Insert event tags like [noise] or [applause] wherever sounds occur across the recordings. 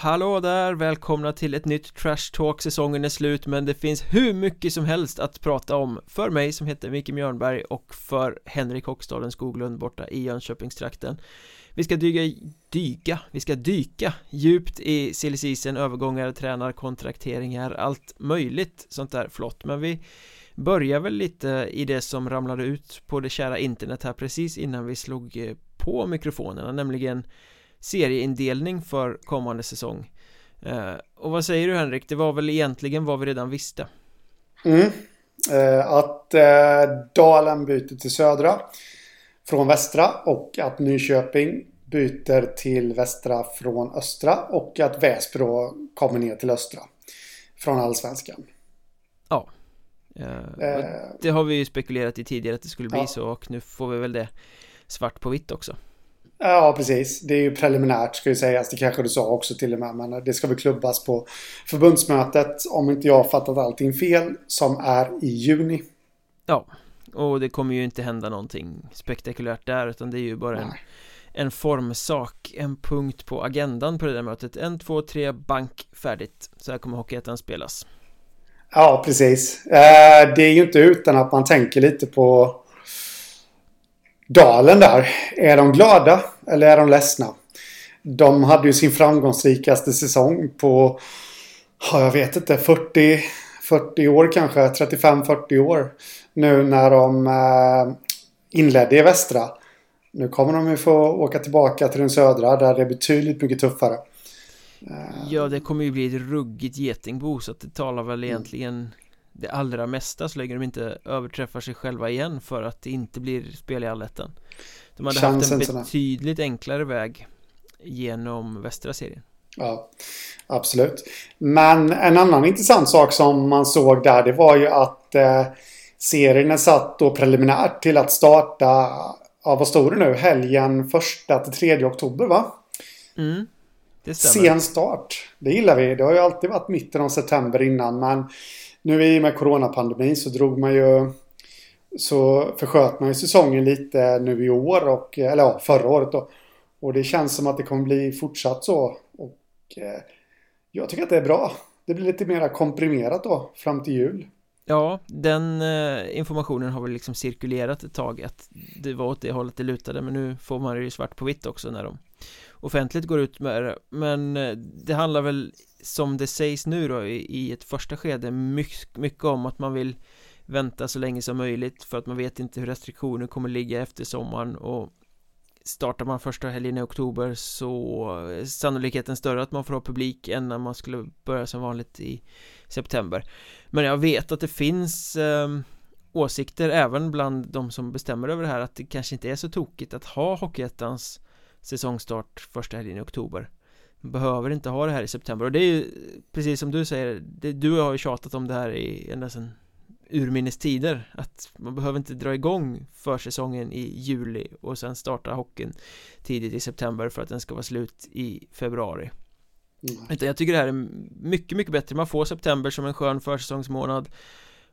Hallå där, välkomna till ett nytt Trash Talk. Säsongen är slut men det finns hur mycket som helst att prata om För mig som heter Micke Mjörnberg och för Henrik Håkstaden Skoglund borta i Jönköpingstrakten. Vi ska dyka, dyka, vi ska dyka djupt i silly season, övergångar, tränar, kontrakteringar, allt möjligt sånt där flott. Men vi börjar väl lite i det som ramlade ut på det kära internet här precis innan vi slog på mikrofonerna nämligen serieindelning för kommande säsong eh, Och vad säger du Henrik? Det var väl egentligen vad vi redan visste mm. eh, Att eh, Dalen byter till södra från västra och att Nyköping byter till västra från östra och att Väsby då kommer ner till östra från allsvenskan. Ja. Det har vi ju spekulerat i tidigare att det skulle bli ja. så och nu får vi väl det svart på vitt också. Ja, precis. Det är ju preliminärt ska ju sägas. Det kanske du sa också till och med. Men det ska väl klubbas på förbundsmötet, om inte jag har fattat allting fel, som är i juni. Ja, och det kommer ju inte hända någonting spektakulärt där, utan det är ju bara en, en formsak, en punkt på agendan på det där mötet. En, två, tre, bank, färdigt. Så här kommer Hockeyettan spelas. Ja, precis. Eh, det är ju inte utan att man tänker lite på Dalen där. Är de glada eller är de ledsna? De hade ju sin framgångsrikaste säsong på, ja, jag vet inte, 40, 40 år kanske. 35-40 år. Nu när de eh, inledde i västra. Nu kommer de ju få åka tillbaka till den södra där det är betydligt mycket tuffare. Ja, det kommer ju bli ett ruggigt getingbo så att det talar väl egentligen mm det allra mesta så länge de inte överträffar sig själva igen för att det inte blir spel i allettan De hade Chansen haft en betydligt såna. enklare väg genom västra serien Ja, absolut Men en annan intressant sak som man såg där det var ju att eh, serien är satt då preliminärt till att starta Ja, vad står det nu? Helgen första till tredje oktober va? Mm, det Sen start Det gillar vi Det har ju alltid varit mitten av september innan men nu i och med coronapandemin så drog man ju så försköt man ju säsongen lite nu i år och eller ja, förra året då. Och det känns som att det kommer bli fortsatt så. Och eh, jag tycker att det är bra. Det blir lite mer komprimerat då fram till jul. Ja, den eh, informationen har väl liksom cirkulerat ett tag att det var åt det hållet det lutade men nu får man det ju svart på vitt också när de offentligt går ut med det men eh, det handlar väl som det sägs nu då i, ett första skede mycket, mycket om att man vill vänta så länge som möjligt för att man vet inte hur restriktioner kommer ligga efter sommaren. Och startar man första helgen i oktober så är sannolikheten större att man får ha publik än när man skulle börja som vanligt i september. Men jag vet att det finns eh, åsikter även bland de som bestämmer över det här att det kanske inte är så tokigt att ha Hockeyettans säsongstart första helgen i oktober behöver inte ha det här i september. Och det är ju precis som du säger det, Du har ju tjatat om det här i ända sedan urminnes tider. Att man behöver inte dra igång försäsongen i juli och sen starta hockeyn tidigt i september för att den ska vara slut i februari. Mm. utan jag tycker det här är mycket, mycket bättre. Man får september som en skön försäsongsmånad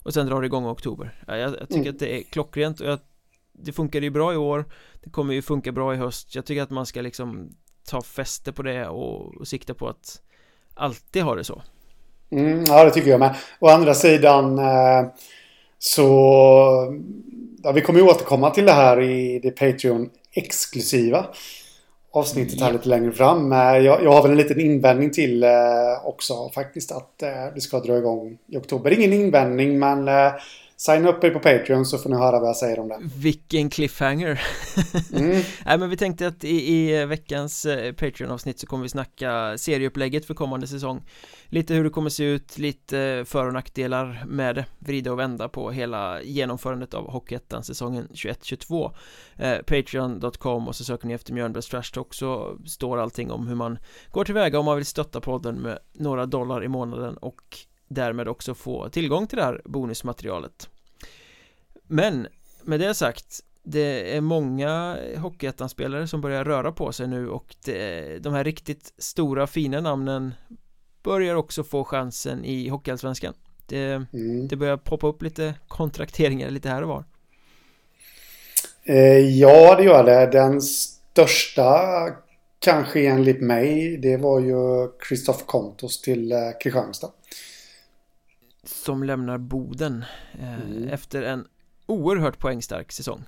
och sen drar det igång i oktober. Jag, jag tycker mm. att det är klockrent och jag, det funkar ju bra i år. Det kommer ju funka bra i höst. Jag tycker att man ska liksom ta fäste på det och, sikta på att alltid ha det så. Mm, ja, det tycker jag med. Å andra sidan eh, så... Ja, vi kommer ju återkomma till det här i det Patreon-exklusiva avsnittet här lite längre fram. Jag, jag har väl en liten invändning till eh, också faktiskt att eh, det ska dra igång i oktober. Ingen invändning men eh, Signa upp er på Patreon så får ni höra vad jag säger om det. Vilken cliffhanger. Mm. [laughs] Nej men vi tänkte att i, i veckans eh, Patreon-avsnitt så kommer vi snacka serieupplägget för kommande säsong. Lite hur det kommer se ut, lite för och nackdelar med det. Vrida och vända på hela genomförandet av Hockeyettan säsongen 21-22 eh, Patreon.com och så söker ni efter Mjölnbergs Trash Talk så står allting om hur man går tillväga om man vill stötta podden med några dollar i månaden och därmed också få tillgång till det här bonusmaterialet men med det sagt det är många Hockeyettan-spelare som börjar röra på sig nu och det, de här riktigt stora fina namnen börjar också få chansen i Hockeyallsvenskan det, mm. det börjar poppa upp lite kontrakteringar lite här och var eh, Ja, det gör det. Den största kanske enligt mig, det var ju Kristoff Kontos till eh, Kristianstad. Som lämnar Boden eh, mm. efter en oerhört poängstark säsong.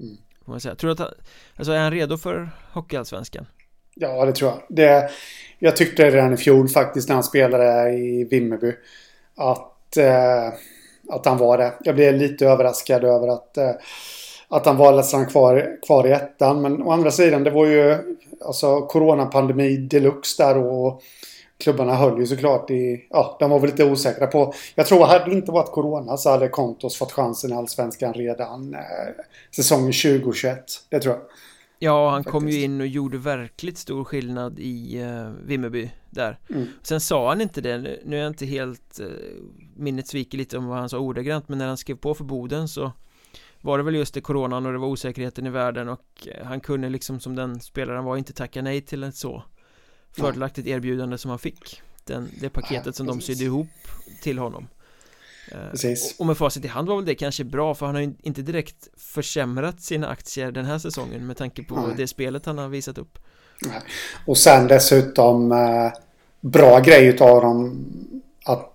Mm. Får man säga. Tror du att alltså är han redo för Hockeyallsvenskan? Ja, det tror jag. Det, jag tyckte redan i fjol faktiskt när han spelade i Vimmerby att, eh, att han var det. Jag blev lite överraskad över att, eh, att han att stanna kvar, kvar i ettan. Men å andra sidan, det var ju alltså coronapandemi deluxe där och klubbarna höll ju såklart i... Ja, de var väl lite osäkra på... Jag tror hade det inte varit corona så hade Kontos fått chansen i Allsvenskan redan eh, säsongen 2021. Det tror jag. Ja, han Faktiskt. kom ju in och gjorde verkligt stor skillnad i uh, Vimmerby där mm. Sen sa han inte det, nu är jag inte helt uh, Minnet sviker lite om vad han sa ordagrant Men när han skrev på för Boden så Var det väl just det coronan och det var osäkerheten i världen och uh, han kunde liksom som den spelaren var inte tacka nej till ett så Fördelaktigt erbjudande som han fick den, Det paketet som de sydde ihop till honom Eh, Precis. Och med facit i hand var väl det kanske bra för han har ju inte direkt försämrat sina aktier den här säsongen med tanke på Nej. det spelet han har visat upp. Nej. Och sen dessutom eh, bra grej utav dem att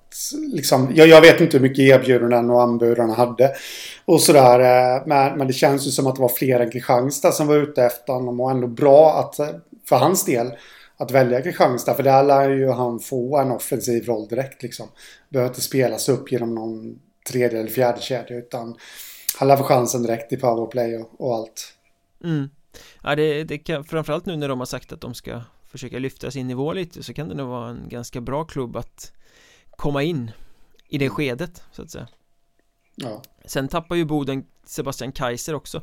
liksom, jag, jag vet inte hur mycket erbjudanden och anbud han hade och sådär. Eh, men, men det känns ju som att det var fler än Kristianstad som var ute efter honom och ändå bra att eh, för hans del att välja Kristianstad. För där lär ju han få en offensiv roll direkt liksom. Behöver inte spelas upp genom någon tredje eller fjärde kedja utan han lär få chansen direkt i powerplay och, och allt. Mm. Ja, det, det kan, framförallt nu när de har sagt att de ska försöka lyfta sin nivå lite så kan det nog vara en ganska bra klubb att komma in i det skedet så att säga. Ja. Sen tappar ju Boden Sebastian Kaiser också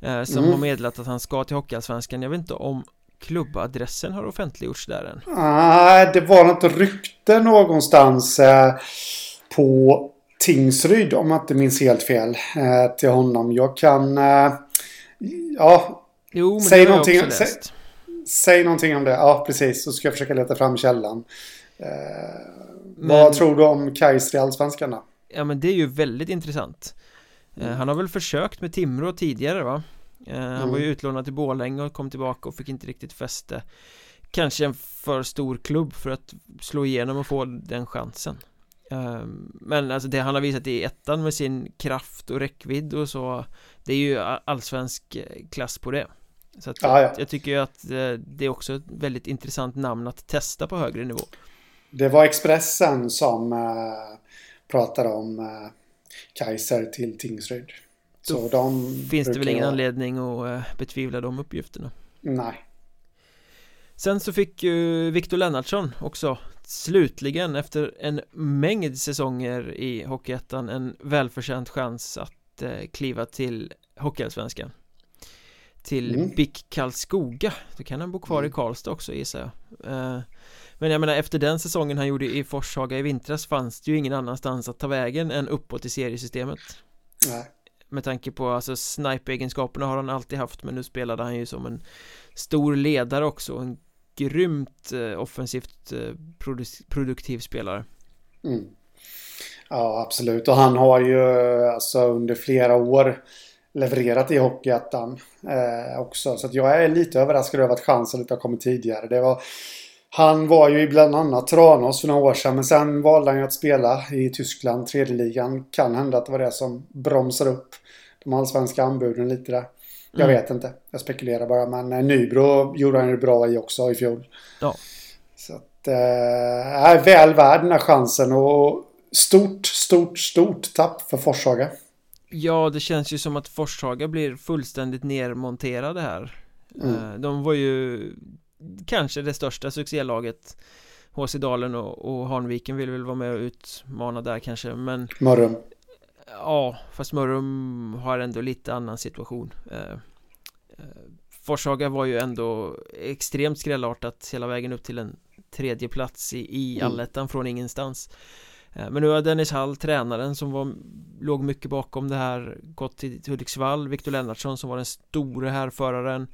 eh, Som mm. har meddelat att han ska till Hockeyallsvenskan Jag vet inte om klubbadressen har offentliggjorts där än? Nej, det var något rykte någonstans eh, på Tingsryd om jag inte minns helt fel eh, till honom. Jag kan... Eh, ja... Jo, men säg det någonting, jag också läst. Säg, säg någonting om det. Ja, precis. Så ska jag försöka leta fram källan. Men, vad tror du om Kaiser i Allsvenskan då? Ja, men det är ju väldigt intressant. Mm. Han har väl försökt med Timrå tidigare va? Eh, han mm. var ju utlånad till Borlänge och kom tillbaka och fick inte riktigt fäste. Kanske en för stor klubb för att slå igenom och få den chansen. Eh, Men alltså det han har visat i ettan med sin kraft och räckvidd och så Det är ju allsvensk eh, klass på det. Så att ah, ja. jag tycker ju att det är också ett väldigt intressant namn att testa på högre nivå. Det var Expressen som äh, pratade om äh, Kaiser till Tingsryd så de finns det väl ingen anledning att eh, betvivla de uppgifterna. Nej. Sen så fick ju Victor Lennartsson också slutligen efter en mängd säsonger i Hockeyettan en välförtjänt chans att eh, kliva till Hockeyallsvenskan. Till mm. BIK Karlskoga. Då kan han bo kvar mm. i Karlstad också gissar jag. Eh, men jag menar efter den säsongen han gjorde i Forshaga i vintras fanns det ju ingen annanstans att ta vägen än uppåt i seriesystemet. Nej med tanke på alltså snipe-egenskaperna har han alltid haft men nu spelade han ju som en stor ledare också en grymt eh, offensivt eh, produ produktiv spelare. Mm. Ja absolut. Och han har ju alltså under flera år levererat i Hockeyettan eh, också. Så att jag är lite överraskad över att chansen inte har kommit tidigare. Det var han var ju i bland annat Tranås för några år sedan men sen valde han ju att spela i Tyskland, tredje ligan. Kan hända att det var det som bromsar upp de allsvenska anbuden lite där. Jag mm. vet inte. Jag spekulerar bara. Men eh, Nybro gjorde han ju bra i också i fjol. Ja. Så att... Eh, är väl värd den här chansen och stort, stort, stort tapp för Forshaga. Ja, det känns ju som att Forshaga blir fullständigt nermonterade här. Mm. Eh, de var ju kanske det största succélaget HC Dalen och, och Hanviken vill väl vara med och utmana där kanske men Mörrum. Ja, fast Mörrum har ändå lite annan situation. Eh, eh, Forshaga var ju ändå extremt skrällartat hela vägen upp till en tredje plats i, i mm. allettan från ingenstans. Eh, Men nu har Dennis Hall, tränaren som var, låg mycket bakom det här gått till Hudiksvall. Viktor Lennartsson som var den store härföraren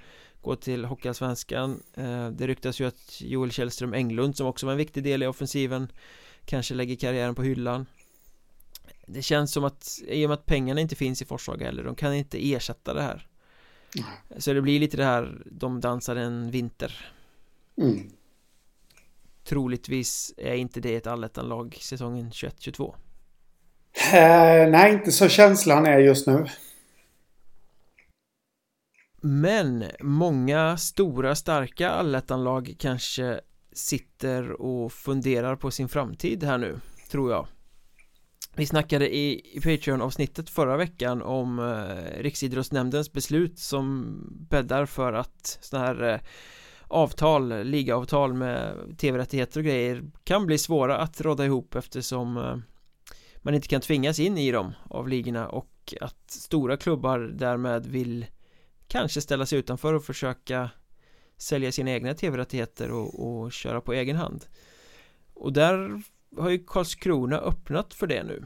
Gå till Hockeyallsvenskan eh, Det ryktas ju att Joel Källström Englund som också var en viktig del i offensiven Kanske lägger karriären på hyllan det känns som att i och med att pengarna inte finns i Forshaga heller de kan inte ersätta det här mm. Så det blir lite det här de dansar en vinter Mm. Troligtvis är inte det ett allettanlag säsongen 21-22. Eh, nej, inte så känslan är just nu. Men många stora starka allettanlag kanske sitter och funderar på sin framtid här nu, tror jag. Vi snackade i, i Patreon-avsnittet förra veckan om eh, Riksidrottsnämndens beslut som bäddar för att sådana här eh, avtal, ligaavtal med tv-rättigheter och grejer kan bli svåra att råda ihop eftersom eh, man inte kan tvingas in i dem av ligorna och att stora klubbar därmed vill kanske ställa sig utanför och försöka sälja sina egna tv-rättigheter och, och köra på egen hand och där har ju Karlskrona öppnat för det nu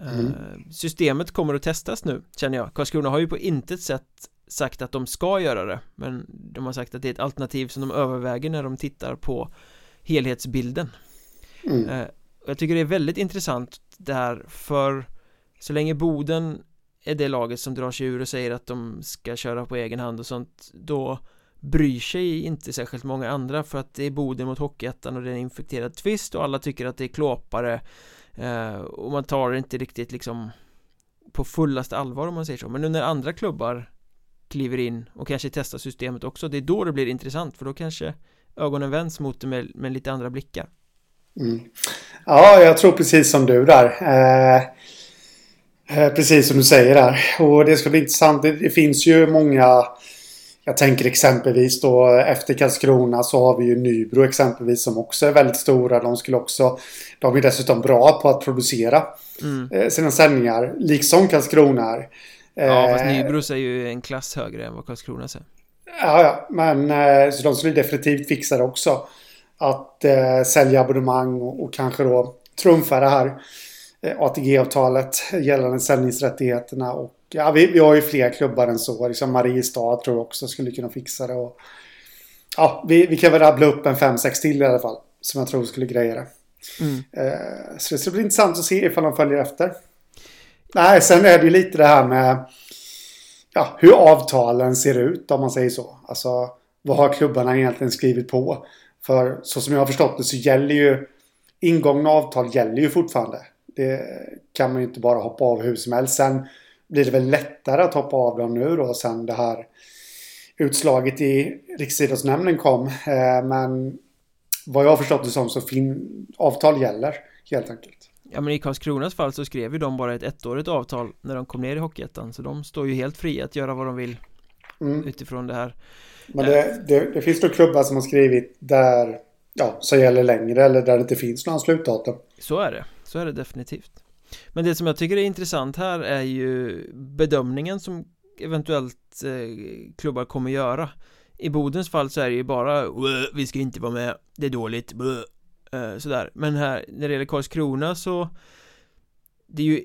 mm. Eh, systemet kommer att testas nu känner jag Karlskrona har ju på intet sätt sagt att de ska göra det men de har sagt att det är ett alternativ som de överväger när de tittar på helhetsbilden mm. Eh, jag tycker det är väldigt intressant det här för så länge Boden är det laget som drar sig ur och säger att de ska köra på egen hand och sånt då bryr sig inte särskilt många andra för att det är Boden mot Hockeyettan och det är en infekterad twist och alla tycker att det är klåpare eh, och man tar det inte riktigt liksom på fullaste allvar om man säger så. Men nu när andra klubbar kliver in och kanske testar systemet också det är då det blir intressant för då kanske ögonen vänds mot det med, med lite andra blickar. Mm. Ja, jag tror precis som du där. Eh, eh, Precis som du säger där och det ska bli intressant det, finns ju många jag tänker exempelvis då efter Karlskrona så har vi ju Nybro exempelvis som också är väldigt stora. De skulle också... De är dessutom bra på att producera mm. Eh, sina sändningar. Liksom Karlskrona är. Ja, fast eh, Nybro är ju en klass högre än vad Karlskrona är. Ja, ja, men eh, så de skulle definitivt fixa det också. Att eh, sälja abonnemang och, och kanske då trumfa det här eh, ATG-avtalet gällande sändningsrättigheterna och ja, vi, vi har ju fler klubbar än så. Liksom Mariestad tror jag också skulle kunna fixa det. Och, ja, vi, vi kan väl rabbla upp en fem sex till i alla fall. Som jag tror skulle greja det. Mm. Eh, så det ska bli intressant att se ifall de följer efter. Nej, sen är det ju lite det här med ja, hur avtalen ser ut om man säger så. Alltså vad har klubbarna egentligen skrivit på? För så som jag har förstått det så gäller ju ingångna avtal gäller ju fortfarande. Det kan man ju inte bara hoppa av hur som helst. Sen blir det väl lättare att hoppa av dem nu då sen det här utslaget i Riksidrottsnämnden kom. Eh, men vad jag har förstått det som så fin avtal gäller helt enkelt. Ja men i Karlskronas fall så skrev ju de bara ett ettårigt avtal när de kom ner i Hockeyettan så de står ju helt fria att göra vad de vill mm. utifrån det här. Men det, eh. det, det finns då klubbar som har skrivit där ja, så gäller längre eller där det inte finns någon slutdatum. Så är det, så är det definitivt. Men det som jag tycker är intressant här är ju bedömningen som eventuellt eh, klubbar kommer göra I Bodens fall så är det ju bara Vi ska inte vara med Det är dåligt eh, Sådär Men här när det gäller Karlskrona så Det är ju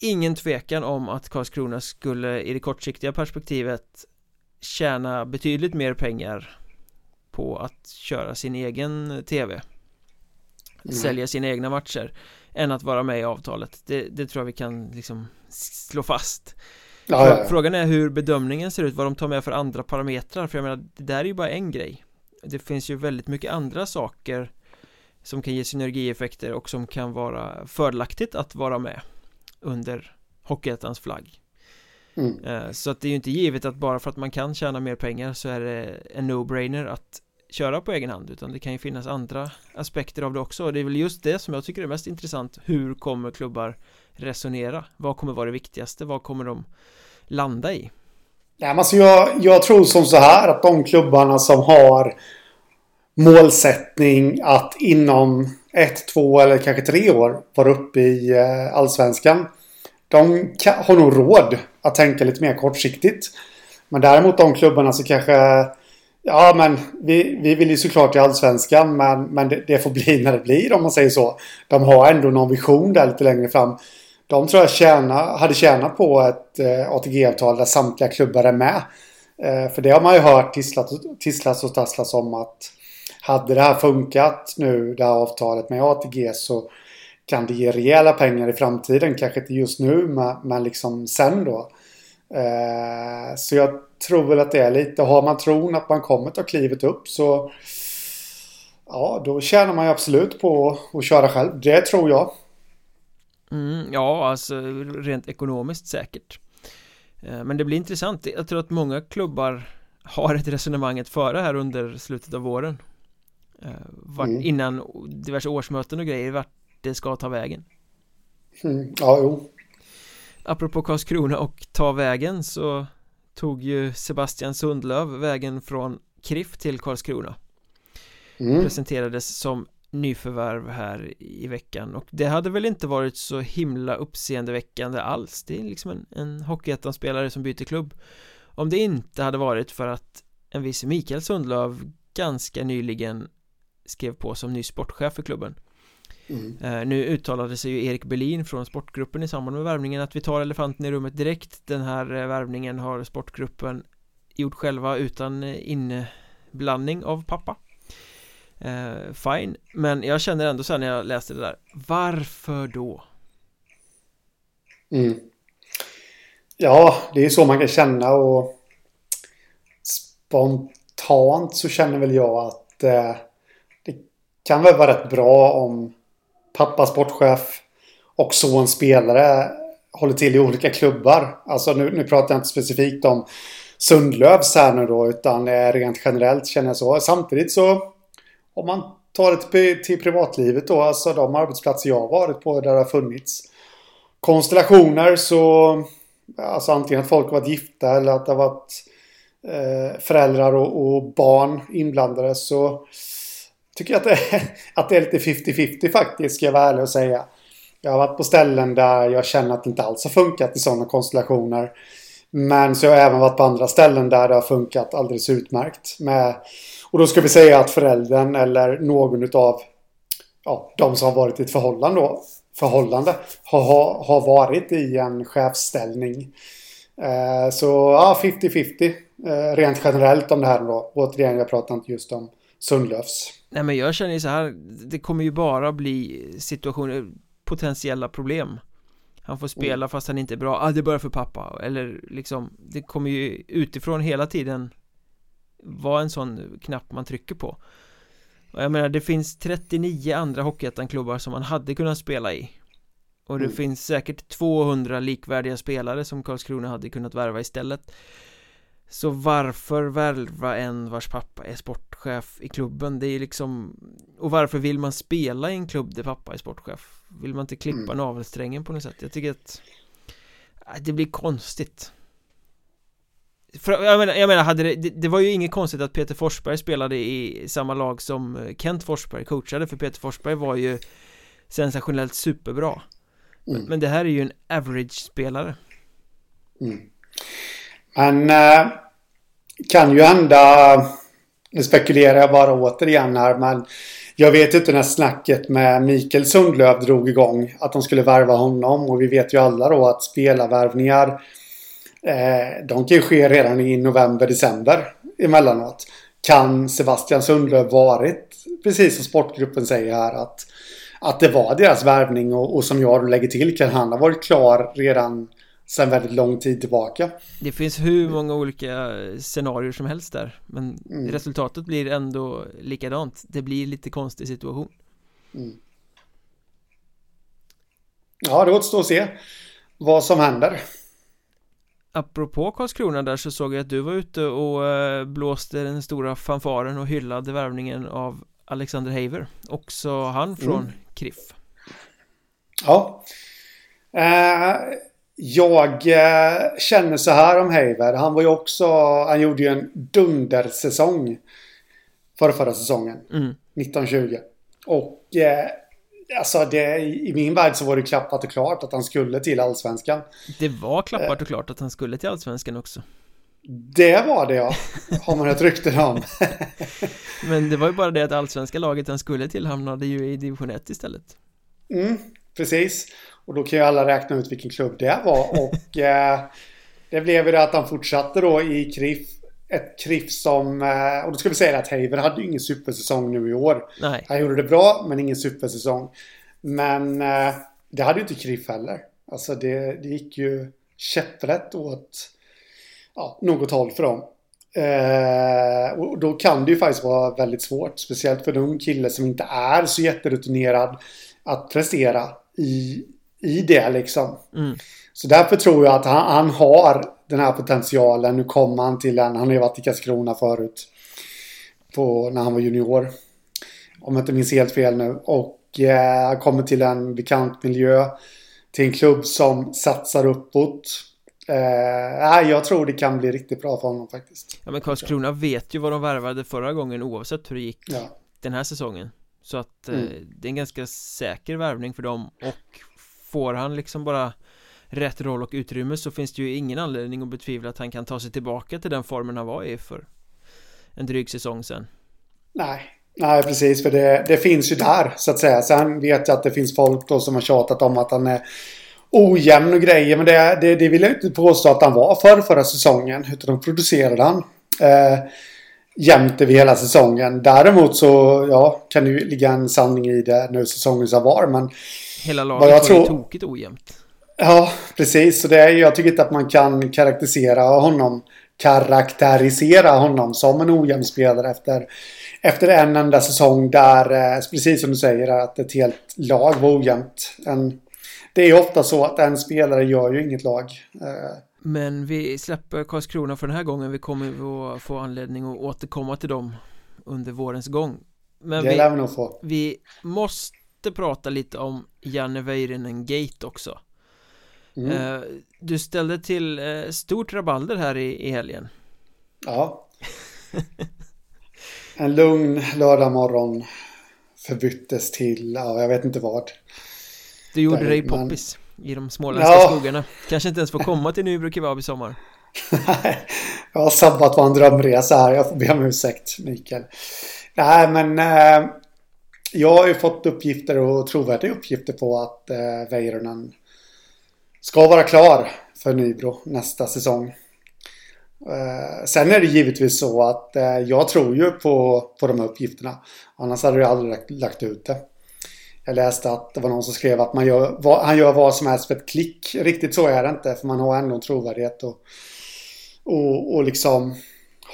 ingen tvekan om att Karlskrona skulle i det kortsiktiga perspektivet tjäna betydligt mer pengar på att köra sin egen tv mm. sälja sina egna matcher än att vara med i avtalet det, det tror jag vi kan liksom slå fast ja, ja, ja. Frågan är hur bedömningen ser ut, vad de tar med för andra parametrar för jag menar, det där är ju bara en grej Det finns ju väldigt mycket andra saker som kan ge synergieffekter och som kan vara fördelaktigt att vara med under Hockeyettans flagg mm. Eh, så att det är ju inte givet att bara för att man kan tjäna mer pengar så är det en no-brainer att köra på egen hand utan det kan ju finnas andra aspekter av det också och det är väl just det som jag tycker är mest intressant hur kommer klubbar resonera vad kommer vara det viktigaste vad kommer de landa i Nej, alltså jag, jag tror som så här att de klubbarna som har målsättning att inom ett, två eller kanske tre år vara uppe i eh, allsvenskan. De har nog råd att tänka lite mer kortsiktigt. Men däremot de klubbarna som kanske Ja, men vi, vi vill ju såklart i Allsvenskan, men, men det, det, får bli [laughs] när det blir om man säger så. De har ändå någon vision där lite längre fram. De tror jag tjäna, hade tjänat på ett eh, ATG-avtal där samtliga klubbar är med. Eh, för det har man ju hört tisslas och tasslas om att hade det här funkat nu, det här avtalet med ATG så kan det ge rejäla pengar i framtiden. Kanske inte just nu, men, men liksom sen då. Eh, så jag tror väl att det är lite, har man tron att man kommer ta klivet upp så Ja, då tjänar man ju absolut på att köra själv. Det tror jag. Mm, ja, alltså rent ekonomiskt säkert. Eh, men det blir intressant. Jag tror att många klubbar har ett resonemang att föra här under slutet av våren. Eh, vart, mm. Innan diverse årsmöten och grejer, vart det ska ta vägen. Mm, ja, jo. Apropå Karlskrona och ta vägen så tog ju Sebastian Sundlöv vägen från KRIF till Karlskrona. Mm. Presenterades som nyförvärv här i veckan. Och det hade väl inte varit så himla uppseendeväckande alls. Det är liksom en, en Hockeyettan-spelare som byter klubb. Om det inte hade varit för att en viss Mikael Sundlöv ganska nyligen skrev på som ny sportchef för klubben Mm. Uh, nu uttalade sig ju Erik Berlin från sportgruppen i samband med värvningen att vi tar elefanten i rummet direkt Den här uh, värvningen har sportgruppen gjort själva utan uh, inblandning av pappa Fine, men jag känner ändå här när jag läste det där Varför då? Mm. Ja, det är så man kan känna och spontant så känner väl jag att det kan väl vara rätt bra om pappa sportchef och son spelare håller till i olika klubbar. Alltså nu, nu pratar jag inte specifikt om Sundlövs här nu då utan eh, rent generellt känner jag så. Samtidigt så om man tar det till, till privatlivet då, alltså de arbetsplatser jag har varit på där det har funnits konstellationer så alltså antingen att folk har varit gifta eller att det har varit eh, föräldrar och, och barn inblandade så tycker att det, är, [laughs] att det är lite 50-50 faktiskt, ska jag vara ärlig och säga. Jag har varit på ställen där jag känner att det inte alls har funkat i sådana konstellationer. Men så har jag även varit på andra ställen där det har funkat alldeles utmärkt. Med, och då ska vi säga att föräldern eller någon utav ja, de som har varit i ett förhållande, då, förhållande har, har varit i en chefsställning. Eh, så ja, 50-50 eh, rent generellt om det här då. Återigen, jag pratar inte just om Sundlövs. Nej men jag känner ju så här Det kommer ju bara bli situationer Potentiella problem. Han får spela mm. fast han inte är bra. Ah, det bara för pappa. Eller liksom Det kommer ju utifrån hela tiden Vara en sån knapp man trycker på. Och jag menar det finns 39 andra Hockeyettan-klubbar som man hade kunnat spela i. Och det mm. finns säkert 200 likvärdiga spelare som Karlskrona hade kunnat värva istället så varför värva en vars pappa är sportchef i klubben? Det är liksom Och varför vill man spela i en klubb där pappa är sportchef? Vill man inte klippa mm. navelsträngen på något sätt? Jag tycker att äh, Det blir konstigt För, jag, menar, jag menar, hade det, det, det var ju inget konstigt att Peter Forsberg spelade i samma lag som Kent Forsberg coachade För Peter Forsberg var ju Sensationellt superbra mm. men, men det här är ju en average-spelare mm. Men eh, kan ju hända, nu spekulerar jag bara återigen här, men jag vet inte när snacket med Mikael Sundlöv drog igång att de skulle värva honom och vi vet ju alla då att spelarvärvningar eh, de kan ju ske redan i november, december emellanåt. Kan Sebastian Sundlöv varit, precis som sportgruppen säger här, att, att det var deras värvning och, och som jag lägger till kan han ha varit klar redan sen väldigt lång tid tillbaka. Det finns hur många olika scenarier som helst där Men mm. resultatet blir ändå likadant Det blir lite konstig situation mm. Ja, det återstår att se vad som händer Apropå Karlskrona där så såg jag att du var ute och eh, blåste den stora fanfaren och hyllade värvningen av Alexander Haver Också han från mm. KRIF Ja eh, jag eh, känner så här om Haver. Han var ju också, han gjorde ju en dundersäsong. Förra, förra säsongen. Mm. 1920. Och eh, alltså det, i min värld så var det klappat och klart att han skulle till Allsvenskan. Det var klappat och klart att han skulle till Allsvenskan också. Det var det ja, har man hört rykten om. [laughs] Men det var ju bara det att allsvenska laget han skulle till hamnade ju i division 1 istället. Mm, precis. Och då kan ju alla räkna ut vilken klubb det var. Och [laughs] eh, det blev ju det att han fortsatte då i KRIF. Ett KRIF som, eh, och då ska vi säga att Haver hade ju ingen supersäsong nu i år. Nej. Han gjorde det bra, men ingen supersäsong. Men eh, det hade ju inte KRIF heller. Alltså det, det gick ju käpprätt åt ja, något håll för dem. Eh, och då kan det ju faktiskt vara väldigt svårt. Speciellt för en ung kille som inte är så jätterutinerad att prestera i, i det liksom. Mm. Så därför tror jag att han, han, har den här potentialen. Nu kommer han till en, han har ju varit i Karlskrona förut. På, när han var junior. Om jag inte minns helt fel nu. Och eh, kommer till en bekant miljö. Till en klubb som satsar uppåt. Eh, jag tror det kan bli riktigt bra för honom faktiskt. Ja men Karlskrona vet ju vad de värvade förra gången oavsett hur det gick ja. den här säsongen. Så att eh, Mm. det är en ganska säker värvning för dem och får han liksom bara rätt roll och utrymme så finns det ju ingen anledning att betvivla att han kan ta sig tillbaka till den formen han var i för en dryg säsong sen. Nej, nej precis. För det, det finns ju där så att säga. Sen vet jag att det finns folk då som har tjatat om att han är ojämn och grejer. Men det, det, det vill jag inte påstå att han var för förra säsongen. Utan de producerade han. Eh, jämnt över hela säsongen. Däremot så ja, kan det ju ligga en sanning i det nu säsongen som var. Men Hela laget var ju tror- tokigt ojämnt. ja, precis. Så det är, ju- jag tycker inte att man kan karaktärisera honom karaktärisera honom som en ojämn spelare efter, efter en enda säsong där, eh, precis som du säger, att ett helt lag var ojämnt. En, det är ju ofta så att en spelare gör ju inget lag. Eh, Men vi släpper Karlskrona för den här gången Vi kommer ju att få anledning att återkomma till dem under vårens gång Men det vi, lär vi nog få. vi måste prata lite om Janne Väyrynen Gate också Mm. Eh, Du ställde till eh, stort rabalder här i, i helgen Ja. En lugn lördagmorgon förbyttes till, ja, jag vet inte vad. Du gjorde Nej, dig men- poppis i de småländska Ja. skogarna Kanske inte ens får komma till Nybro Kebab i sommar [laughs] jag har sabbat vår drömresa här. Jag får be om ursäkt, Mikael. Nej, men eh, jag har ju fått uppgifter och trovärdiga uppgifter på att eh, Väyrynen ska vara klar för Nybro nästa säsong. Eh, sen är det givetvis så att eh, jag tror ju på, på de här uppgifterna. Annars hade jag aldrig lagt, lagt ut det. Jag läste att det var någon som skrev att man gör, vad, han gör vad som helst för ett klick. Riktigt så är det inte, för man har ändå en trovärdighet och, och, och liksom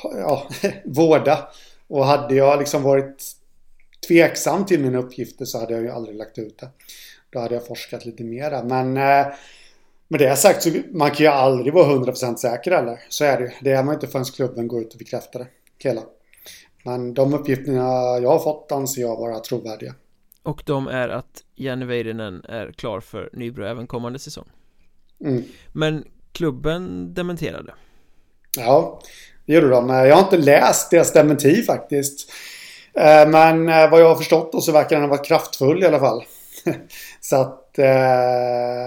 ja, [laughs] vårda. Och hade jag liksom varit tveksam till mina uppgifter så hade jag ju aldrig lagt ut det. Då hade jag forskat lite mera. Men eh, med det sagt så man kan ju aldrig vara 100% säker eller? Så är det ju. Det är man inte förrän klubben går ut och bekräftar det. Hela. Men de uppgifterna jag har fått anser jag vara trovärdiga. Och de är att Janne Väyrynen är klar för Nybro även kommande säsong Mm. Men klubben dementerade Ja, det gjorde de. Jag har inte läst deras dementi faktiskt. Eh, men eh, vad jag har förstått då så verkar den ha varit kraftfull i alla fall. [laughs] Så att, eh,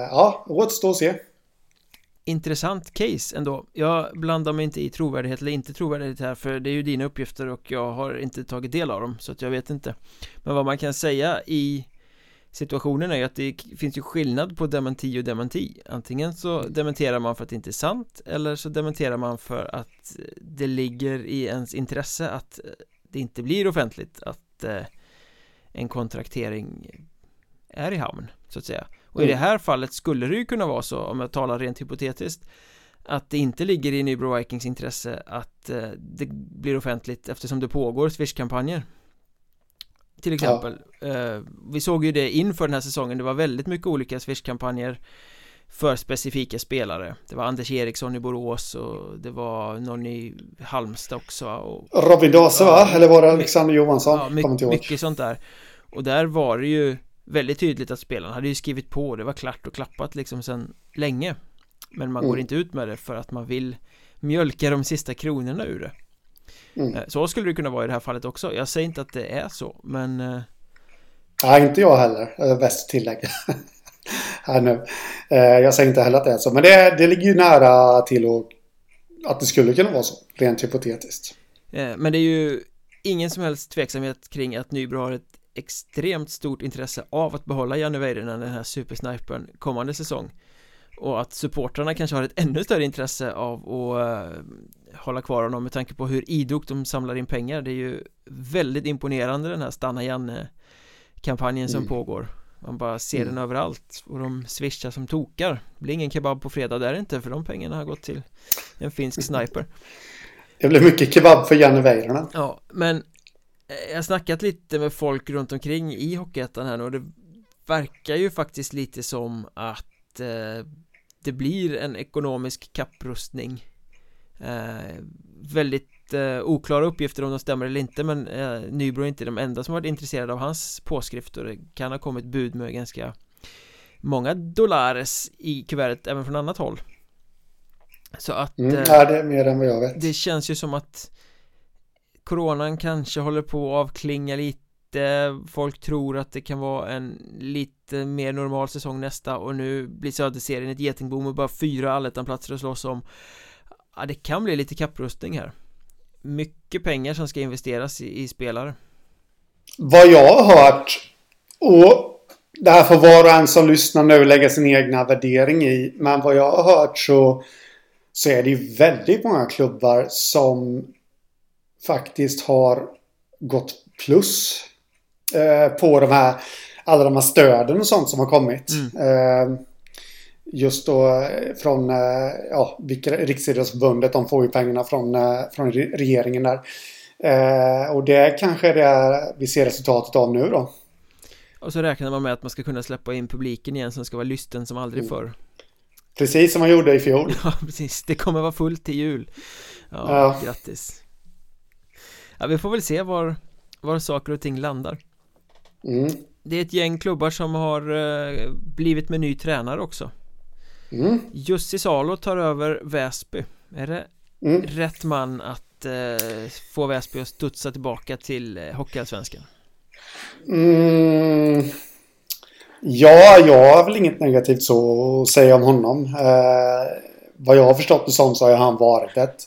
ja, återstår att se. Intressant case ändå Jag blandar mig inte i trovärdighet eller inte trovärdighet här för det är ju dina uppgifter och jag har inte tagit del av dem så att jag vet inte Men vad man kan säga i situationen är ju att det finns ju skillnad på dementi och dementi Antingen så dementerar man för att det inte är sant eller så dementerar man för att det ligger i ens intresse att det inte blir offentligt att eh, en kontraktering är i hamn så att säga. Och i det Mm. här fallet skulle det ju kunna vara så om jag talar rent hypotetiskt att det inte ligger i Nybro Vikings intresse att eh, det blir offentligt eftersom det pågår Swish-kampanjer. Till exempel eh, vi såg ju det inför den här säsongen. Det var väldigt mycket olika Swish-kampanjer för specifika spelare det var Anders Eriksson i Borås och det var någon i Halmstad också och Robin Dase va? Eller var det Alexander Johansson? Ja, Kommer my- inte ihåg. mycket sånt där Och där var det ju väldigt tydligt att spelarna hade ju skrivit på Det var klart och klappat liksom sedan länge Men man går Mm. inte ut med det för att man vill mjölka de sista kronorna ur det Mm. Eh, Så skulle det kunna vara i det här fallet också Jag säger inte att det är så Men eh, Nej, inte jag heller. Bäst att tillägga. [laughs] Här nu. Eh, Jag säger inte heller att det är så. Men det, det ligger ju nära till och, att det skulle kunna vara så. Rent hypotetiskt. eh, Men det är ju ingen som helst tveksamhet kring att Nybro har ett extremt stort intresse av att behålla Janne Väyrynen, den här supersnipern, kommande säsong och att supportrarna kanske har ett ännu större intresse av att eh, hålla kvar honom med tanke på hur idogt de samlar in pengar det är ju väldigt imponerande den här Stanna Janne-kampanjen som Mm. pågår man bara ser Mm. den överallt och de swishar som tokar det blir ingen kebab på fredag där inte för de pengarna har gått till en finsk sniper Det blir mycket kebab för Janne. Ja, men eh, jag har snackat lite med folk runt omkring i Hockeyettan här nu och det verkar ju faktiskt lite som att eh, det blir en ekonomisk kapprustning eh, Väldigt eh, oklara uppgifter om de stämmer eller inte men eh, Nybro är inte de enda som varit intresserade av hans påskrift och det kan ha kommit bud med ganska många dollares i kuvertet även från annat håll. Så att mm, eh, ja, det är mer än vad jag vet. Det känns ju som att Coronan kanske håller på att avklinga lite. Folk tror att det kan vara en lite mer normal säsong nästa och nu blir Söderserien ett getingbo med bara fyra allettanplatser att slåss om. Ja, det kan bli lite kapprustning här Mycket pengar som ska investeras i, i spelare Vad jag har hört och det här får var och en som lyssnar nu lägga sin egna värdering i men vad jag har hört så så är det ju väldigt många klubbar som faktiskt har gått plus eh, på de här alla de här stöden och sånt som har kommit. Mm. Eh, just då eh, från eh, ja, Riksidrottsförbundet. De får ju pengarna från, eh, från regeringen där. Eh, och det kanske är det vi ser resultatet av nu då. Och så räknar man med att man ska kunna släppa in publiken igen som ska vara lysten som aldrig mm. förr. Precis som man gjorde i fjol. [laughs] Ja, precis. Det kommer vara fullt till jul. Ja, ja. grattis. Ja, vi får väl se var, var saker och ting landar. Mm. Det är ett gäng klubbar som har blivit med ny tränare också. Mm. Jussi Salo tar över Väsby. Är det mm. rätt man att eh, få Väsby att studsa tillbaka till eh, Hockeyallsvenskan? Mm. Ja, jag har väl inget negativt så att säga om honom. Eh, vad jag har förstått det som så har han varit ett,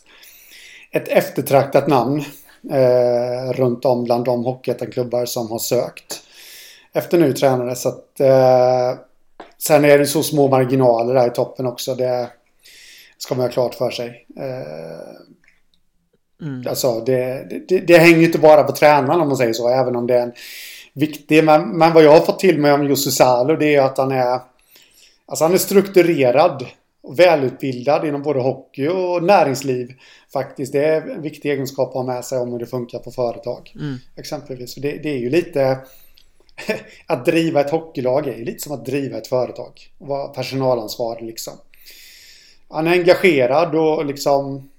ett eftertraktat namn eh, runt om bland de hockeyettan som har sökt efter ny tränare. Så att, eh, sen är det så små marginaler där i toppen också. Det ska man ha klart för sig. Eh, mm. Alltså, det, det, det hänger ju inte bara på tränaren om man säger så, även om det är en viktig. Men, men vad jag har fått till mig om Jussi Salo det är att han är Alltså han är strukturerad och välutbildad inom både hockey och näringsliv. Faktiskt. Det är en viktig egenskap att ha med sig om hur det funkar på företag. Mm. Exempelvis. Det, det, är ju lite... [laughs] att driva ett hockeylag är lite som att driva ett företag. Och vara personalansvarig liksom. Han är engagerad och liksom...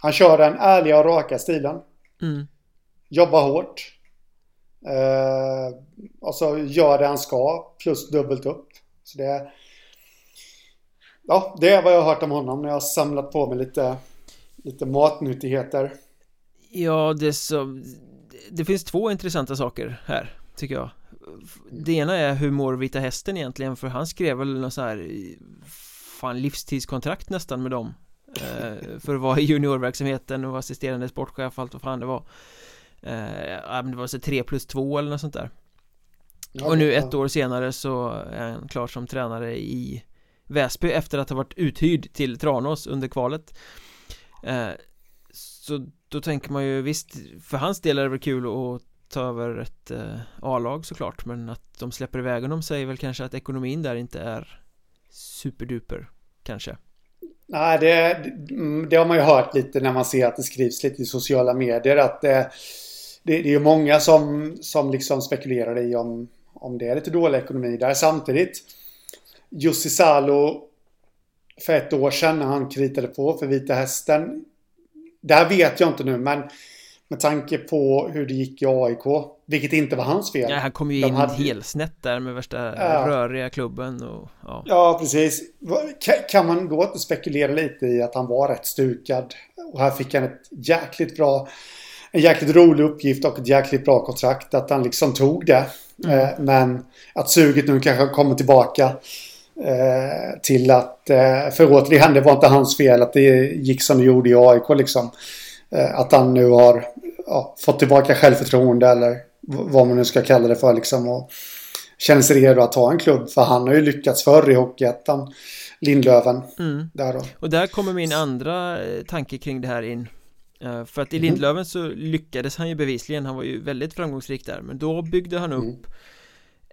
Han kör den ärliga och raka stilen. Mm. Jobbar hårt. Eh, och så gör det han ska plus dubbelt upp. Så det, ja, det är vad jag har hört om honom när jag har samlat på mig lite, lite matnyttigheter. Ja, det, så, det finns två intressanta saker här, tycker jag. Det ena är hur mår Vita Hästen egentligen? För han skrev väl något så här Fan livstidskontrakt nästan med dem. Eh, För att vara i juniorverksamheten och assisterande sportchef allt vad fan det var. Eh, det var så 3 plus 2 eller något sånt där. Och nu ett år senare så är han klar som tränare i Väsby efter att ha varit uthyrd till Tranås under kvalet. Eh, Så då tänker man ju visst För hans del är det väl kul att ta över ett eh, A-lag såklart Men att de släpper iväg honom säger väl kanske att ekonomin där inte är Superduper Kanske Nej, det, det, har man ju hört lite när man ser att det skrivs lite i sociala medier att det, det, det är ju många som, som liksom spekulerar i om, om det är lite dålig ekonomi där. Samtidigt, Jussi Salo för ett år sedan när han kritade på för Vita Hästen. Det här vet jag inte nu, men med tanke på hur det gick i AIK, vilket inte var hans fel. Ja, han kom ju De in hade... helsnett där med värsta ja. röriga klubben och ja. ja, precis. Kan man då inte spekulera lite i att han var rätt stukad? Och här fick han ett jäkligt bra en jäkligt rolig uppgift och ett jäkligt bra kontrakt. Att han liksom tog det. Mm. Eh, men att suget nu kanske kommer tillbaka. Eh, till att, eh, för återigen, det var inte hans fel att det gick som det gjorde i AIK liksom. Att han nu har ja, fått tillbaka självförtroende eller vad man nu ska kalla det för liksom. Och känner sig redo att ta en klubb. För han har ju lyckats förr i Hockeyettan. Lindlöven. Mm. Där då. Och där kommer min andra tanke kring det här in. Eh, för att i mhm. Lindlöven så lyckades han ju bevisligen, han var ju väldigt framgångsrik där Men då byggde han upp mm.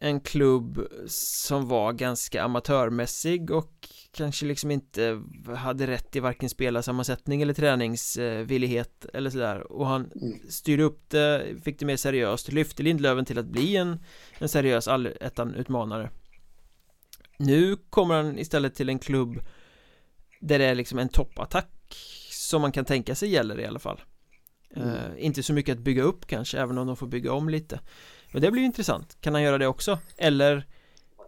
En klubb som var ganska amatörmässig och kanske liksom inte hade rätt i varken spelarsammansättning eller träningsvillighet eller sådär och han mm. styrde upp det, fick det mer seriöst, lyfte Lindlöven till att bli en, en seriös allettan-utmanare Nu kommer han istället till en klubb där det är liksom en toppattack som man kan tänka sig gäller i alla fall mm. uh, Inte så mycket att bygga upp kanske, även om de får bygga om lite Men det blir intressant, kan han göra det också? Eller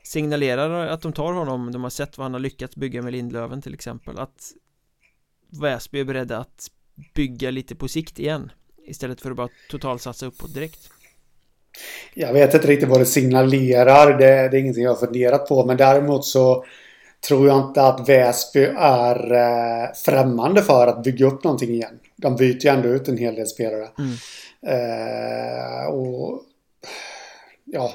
signalerar att de tar honom, de har sett vad han har lyckats bygga med Lindlöven till exempel Att Väsby är beredda att bygga lite på sikt igen Istället för att bara totalsatsa uppåt direkt Jag vet inte riktigt vad det signalerar, det, det är ingenting jag har funderat på men däremot så tror jag inte att Väsby är eh, främmande för att bygga upp någonting igen. De byter ju ändå ut en hel del spelare. Mm. Eh, och ja,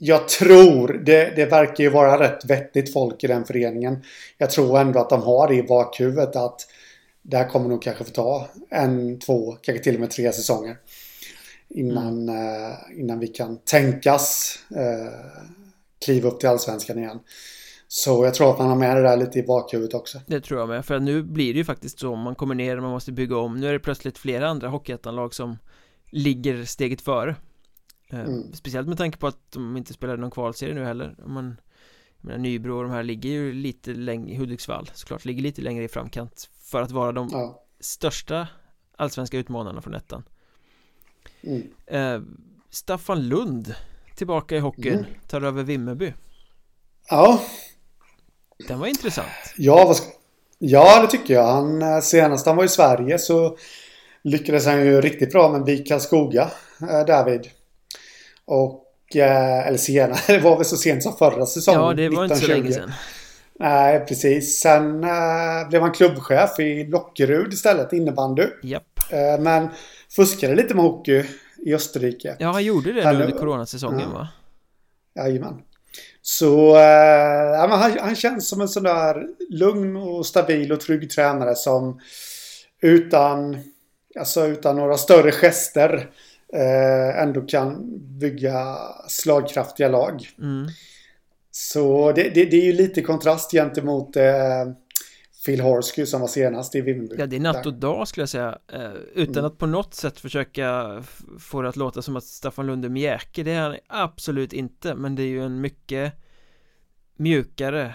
jag tror, det, det verkar ju vara rätt vettigt folk i den föreningen. Jag tror ändå att de har det i bakhuvudet att det här kommer nog kanske få ta en, två, kanske till och med tre säsonger. Innan, mm. eh, innan vi kan tänkas eh, kliva upp till allsvenskan igen. Så jag tror att man har med det där lite i bakhuvudet också Det tror jag med, för nu blir det ju faktiskt så Man kommer ner, man måste bygga om Nu är det plötsligt flera andra hockeyettanlag som Ligger steget före mm. Speciellt med tanke på att de inte spelar någon kvalserie nu heller man jag menar, Nybro och de här ligger ju lite längre Hudiksvall såklart ligger lite längre i framkant För att vara de ja. största Allsvenska utmanarna från ettan mm. eh, Staffan Lund Tillbaka i hockeyn mm. Tar över Vimmerby Ja den var intressant. Ja, vad ska... ja det tycker jag. Han, eh, senast han var i Sverige så lyckades han ju riktigt bra med BIK Karlskoga, äh, David. Och, äh, eller senare, [laughs] det var väl så sent som förra säsongen. Ja, det var 1920. inte så länge sedan. Nej, äh, precis. Sen äh, blev han klubbchef i Lockerud istället, innebandy. Japp. Äh, men fuskade lite med hockey i Österrike. Ja, han gjorde det under coronasäsongen ja. va? Jajamän. Så äh, han, han, känns som en sån där lugn och stabil och trygg tränare som utan, alltså utan några större gester äh, ändå kan bygga slagkraftiga lag. Mm. Så det, det, det, är ju lite kontrast gentemot äh, Phil Horsky som var senast i Vimmerby Ja det är natt och dag skulle jag säga Utan mm. att på något sätt försöka få det att låta som att Staffan Lund är mjäke Det är han absolut inte Men det är ju en mycket mjukare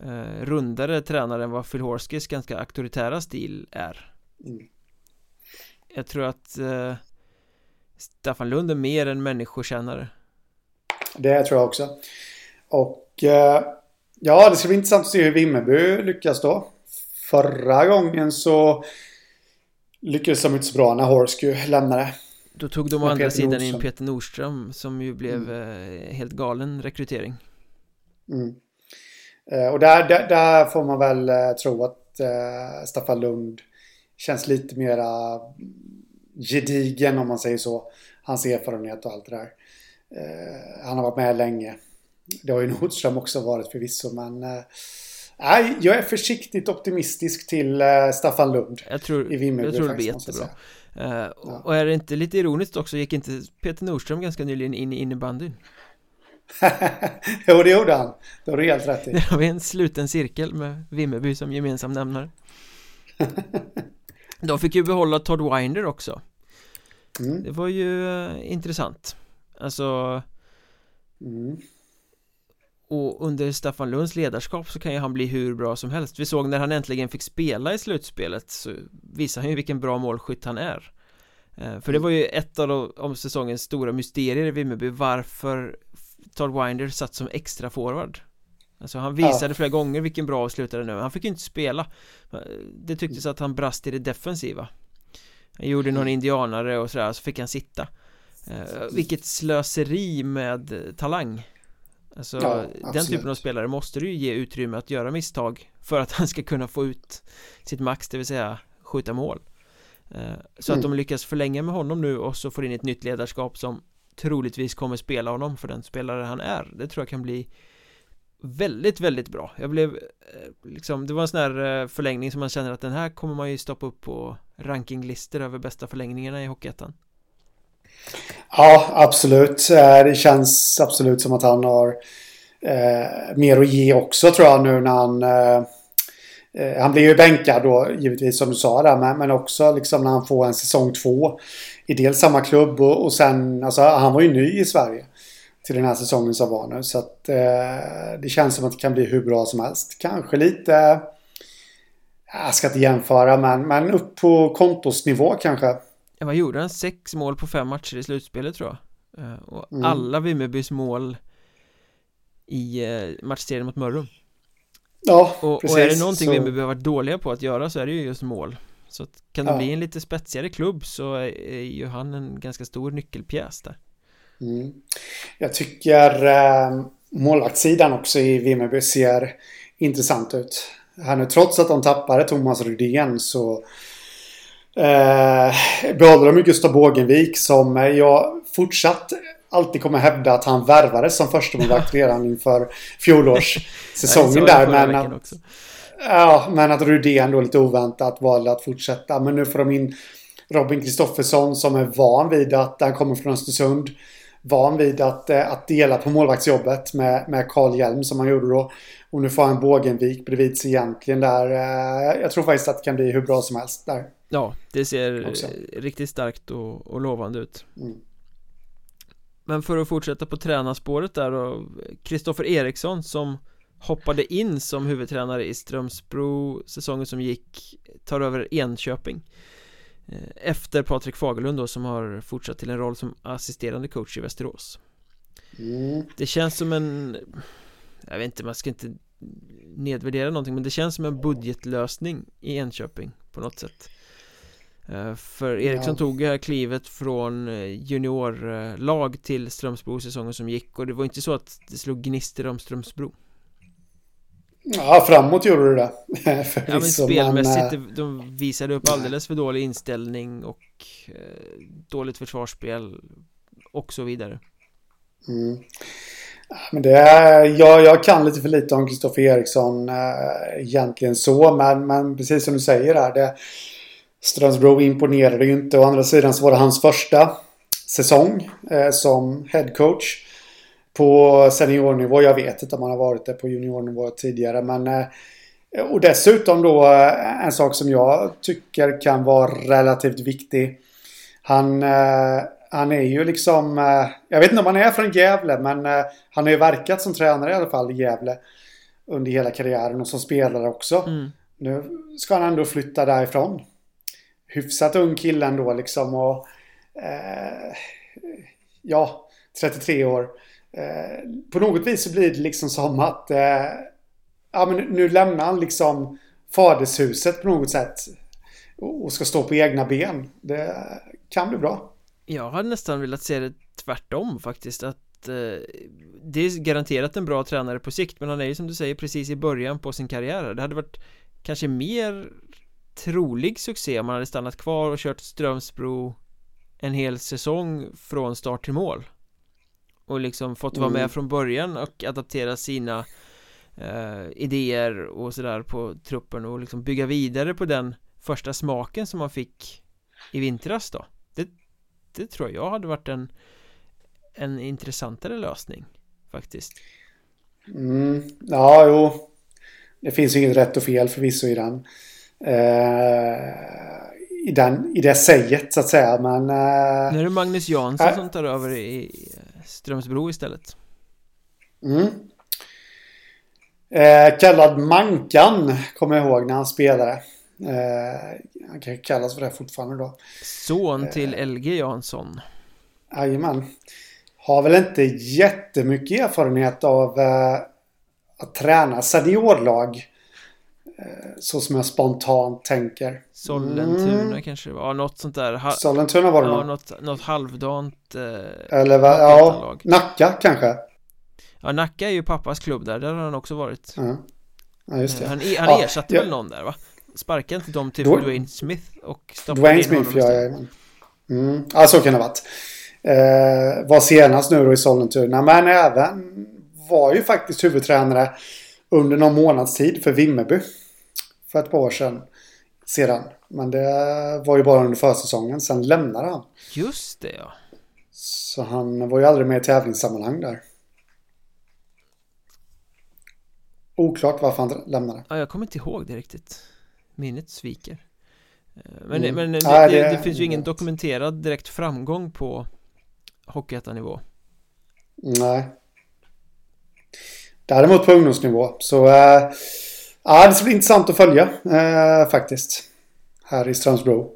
eh, Rundare tränare än vad Phil Horskys ganska auktoritära stil är mm. Jag tror att eh, Staffan Lund är mer en människokännare Det tror jag också Och eh, Ja det ska bli intressant att se hur Vimmerby lyckas då Förra gången så lyckades de inte så bra när Horsky lämnade. Då tog de å andra sidan Nordström. in Peter Nordström som ju blev mm. Eh, helt galen rekrytering. Mm. Eh, och där, där, där, får man väl eh, tro att Staffan Lund känns lite mera gedigen om man säger så. Hans erfarenhet och allt det där. Eh, han har varit med länge. Det har ju [laughs] Nordström också varit förvisso men eh, jag är försiktigt optimistisk till uh, Staffan Lund Jag tror, i Vimmerby, jag tror det blir jättebra uh, ja. Och är det inte lite ironiskt också, gick inte Peter Nordström ganska nyligen in i innebandyn? [laughs] jo, det gjorde han Det har du helt rätt i [laughs] Det har vi en sluten cirkel med Vimmerby som gemensam nämnare De fick ju behålla Todd Winder också. Mm. Det var ju uh, intressant. Alltså mm. Och under Staffan Lunds ledarskap så kan ju han bli hur bra som helst. Vi såg när han äntligen fick spela i slutspelet så visar han ju vilken bra målskytt han är. Eh, För det var ju ett av om säsongens stora mysterier i Vimmerby Varför Todd Winder satt som extra forward Alltså han visade ja. flera gånger vilken bra avslutare nu Han fick ju inte spela. Det tycktes att han brast i det defensiva. Han gjorde någon indianare och sådär så fick han sitta. Eh, Vilket slöseri med talang. Alltså ja, den typen av spelare måste du ju ge utrymme att göra misstag För att han ska kunna få ut sitt max, det vill säga skjuta mål. Eh, Så mm. att de lyckas förlänga med honom nu och så får in ett nytt ledarskap som troligtvis kommer spela honom för den spelare han är. Det tror jag kan bli väldigt, väldigt bra. Jag blev eh, liksom, det var en sån här eh, förlängning som man känner att den här kommer man ju stoppa upp på rankinglistor över bästa förlängningarna i Hockeyettan. Ja, absolut. Det känns absolut som att han har eh, mer att ge också tror jag nu när han... Eh, eh, han blir ju bänkad då givetvis som du sa där men, men också liksom när han får en säsong två i dels samma klubb och, och sen, alltså han var ju ny i Sverige till den här säsongen som var nu. Så att eh, det känns som att det kan bli hur bra som helst. Kanske lite, jag ska inte jämföra men, men upp på kontosnivå kanske. Ja, vad gjorde han? Sex mål på fem matcher i slutspelet tror jag. Eh, och mm. alla Vimmerbys mål i eh, matchserien mot Mörrum. Ja, och, precis. Och är det någonting så... Vimmerby har varit dåliga på att göra så är det ju just mål. Så kan det ja. bli en lite spetsigare klubb så är ju han en ganska stor nyckelpjäs där. Mm. Jag tycker eh, målvaktssidan också i Vimmerby ser intressant ut. Här nu, trots att de tappade Thomas Rydén så eh, behåller de Gustav Bågenvik som jag fortsatt alltid kommer hävda att han värvades som första målvakt [laughs] redan inför fjolårssäsongen där. Men att, ja, men att Rydén då lite oväntat valde att fortsätta. Men nu får de in Robin Kristoffersson som är van vid att han kommer från Östersund van vid att, eh, att dela på målvaktsjobbet med, med Carl Hjelm som han gjorde då. Och nu får han Bågenvik bredvid sig egentligen där. Eh, jag tror faktiskt att det kan bli hur bra som helst där. Ja, det ser också. riktigt starkt och, och lovande ut. Mm. Men för att fortsätta på tränarspåret där och Kristoffer Eriksson som hoppade in som huvudtränare i Strömsbro säsongen som gick tar över Enköping efter Patrik Fagerlund då som har fortsatt till en roll som assisterande coach i Västerås mm. Det känns som en Jag vet inte, man ska inte nedvärdera någonting men det känns som en budgetlösning i Enköping på något sätt eh, För Eriksson ja. tog här klivet från eh, juniorlag till Strömsbro säsongen som gick och det var inte så att det slog gnister om Strömsbro Ja, framåt gjorde det det [laughs] Ja, men spelmässigt, men, de visade upp alldeles för dålig inställning och eh, dåligt försvarsspel och så vidare. Mm. Men det är, jag, jag kan lite för lite om Kristoffer Eriksson äh, egentligen så, men, men precis som du säger här, det, Strömsbro imponerade ju inte. Å andra sidan så var det hans första säsong äh, som headcoach på seniornivå. Jag vet inte om han har varit det på juniornivå tidigare. Men, eh, och dessutom då eh, en sak som jag tycker kan vara relativt viktig. Han, eh, han är ju liksom, jag vet inte om han är från Gävle men han har ju verkat som tränare i alla fall i Gävle. Under hela karriären och som spelare också. Mm. Nu ska han ändå flytta därifrån. Hyfsat ung kille ändå liksom och eh, ja, 33 år. Eh, på något vis så blir det liksom som att eh, ja, men nu lämnar han liksom fadershuset på något sätt och ska stå på egna ben. Det kan bli bra. Jag hade nästan velat se det tvärtom faktiskt att eh, det är garanterat en bra tränare på sikt men han är ju som du säger precis i början på sin karriär det hade varit kanske mer trolig succé om han hade stannat kvar och kört Strömsbro en hel säsong från start till mål och liksom fått vara med mm. från början och adaptera sina eh, idéer och sådär på truppen och liksom bygga vidare på den första smaken som man fick i vintras då. Det, det tror jag hade varit en en intressantare lösning faktiskt. Mm, Ja, jo. Det finns inget rätt och fel förvisso i den. Eh, i, den, i det säget så att säga men eh, Nu är det Magnus Jansson äh, som tar över i Strömsbro istället. Mm. eh, Kallad Mankan kommer jag ihåg när han spelade. Eh, Han kan kallas för det fortfarande då. Son eh, till LG Jansson. Jajamän. Har väl inte jättemycket erfarenhet av eh, att träna seniorlag. Eh, så som jag spontant tänker. Sollentuna mm. kanske det var, något sånt där. Ha Sollentuna var det ja, något, något halvdant. Eh, Eller vad, ja, Nacka kanske. Ja, Nacka är ju pappas klubb där, där har han också varit. Ja, ja just det. Eh, han, han ja, ersatte ja. väl någon där va? Sparkade inte de till typ Dwayne Smith och stoppade Dwayne in Smith, ja, ja. Mm. ja, så kan det ha varit. Eh, var senast nu då i Sollentuna, men även var ju faktiskt huvudtränare under någon månads tid för Vimmerby för ett par år sedan. Sedan. Men det var ju bara under försäsongen. Sen lämnade han. Just det ja. Så han var ju aldrig med i tävlingssammanhang där. Oklart varför han lämnade. Ja, jag kommer inte ihåg det riktigt. Minnet sviker. Eh, men, Mm. men det, Nej, det, det- det finns ju ingen dokumenterad direkt framgång på Hockeyettan-nivå. Nej. Däremot på ungdomsnivå. Så äh, ja, det ska bli intressant att följa äh, faktiskt. Här i Strömsbro.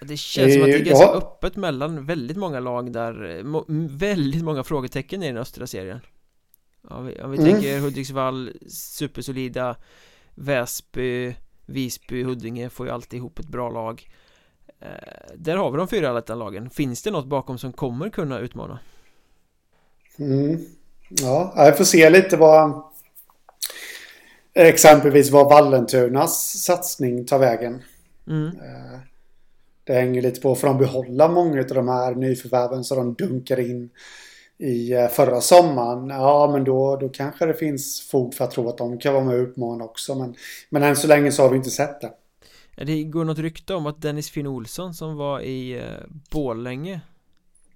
Det känns som att det är Eh, ganska ja. öppet mellan väldigt många lag där eh, må, Väldigt många frågetecken i den östra serien Om vi, om vi Mm. tänker Hudiksvall, supersolida Väsby, Visby, Huddinge får ju alltid ihop ett bra lag eh, Där har vi de fyra lagen Finns det något bakom som kommer kunna utmana? Mm. Ja, jag får se lite vad exempelvis vad Vallentunas satsning tar vägen. Mm. Eh, Det hänger lite på, för de behålla många av de här nyförvärven som de dunkar in i eh, förra sommaren. Ja, men då, då kanske det finns fog för att tro att de kan vara med och utmana också. Men, men än så länge så har vi inte sett det. Det går något rykte om att Dennis Finn Olsson som var i eh, Borlänge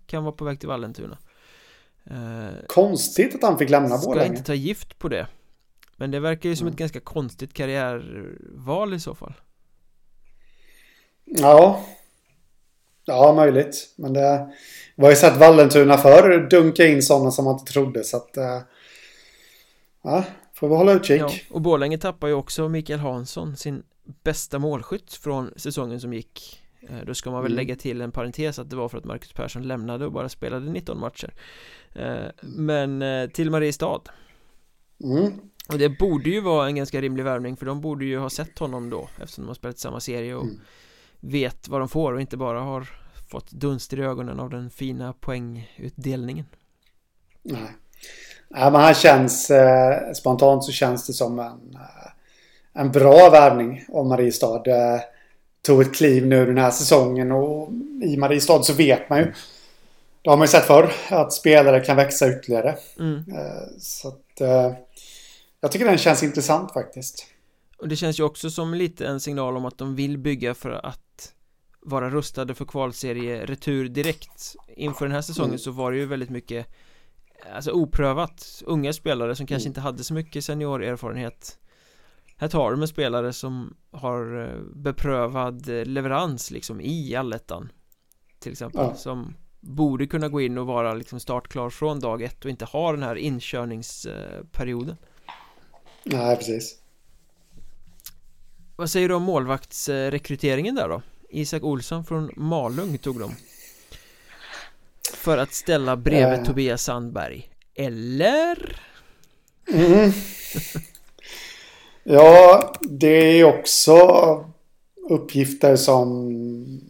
Kan vara på väg till Vallentuna Konstigt att han fick lämna Ska Borlänge. inte ta gift på det Men det verkar ju som Mm. ett ganska konstigt karriärval i så fall Ja. Ja, möjligt. Men det vi har ju sett Vallentuna förr dunka in sådana som man inte trodde. Så att... eh, Ja, får vi hålla utkik. ja, Och Borlänge tappar ju också Mikael Hansson sin bästa målskytt från säsongen som gick Eh, Då ska man väl Mm. lägga till en parentes att det var för att Marcus Persson lämnade och bara spelade 19 matcher Eh, Men eh, till Mariestad Mm. Och det borde ju vara en ganska rimlig värvning för de borde ju ha sett honom då eftersom de har spelat samma serie och Mm. vet vad de får och inte bara har fått dunster i ögonen av den fina poängutdelningen Nej. Nej, men han känns... Eh, spontant så känns det som en, eh, en bra värvning om Mariestad. Eh, tog ett kliv nu den här säsongen och i Mariestad så vet man ju. Det har man ju sett förr. Att spelare kan växa ytterligare. mm. Eh, så att... Jag tycker den känns intressant faktiskt. Och det känns ju också som lite en signal om att de vill bygga för att vara rustade för kvalserie retur direkt Inför den här säsongen Mm. så var det ju väldigt mycket Alltså oprövat Unga spelare som kanske Mm. inte hade så mycket seniorerfarenhet Här tar de en spelare som har eh, beprövad eh, leverans liksom i allettan Till exempel Ja. som Borde kunna gå in och vara liksom startklar från dag ett och inte ha den här inkörningsperioden Nej, precis. Vad säger du om målvaktsrekryteringen där då? Isak Olsson från Malung tog de För att ställa bredvid Eh. Tobias Sandberg Eller? Mm. Ja, det är också uppgifter som,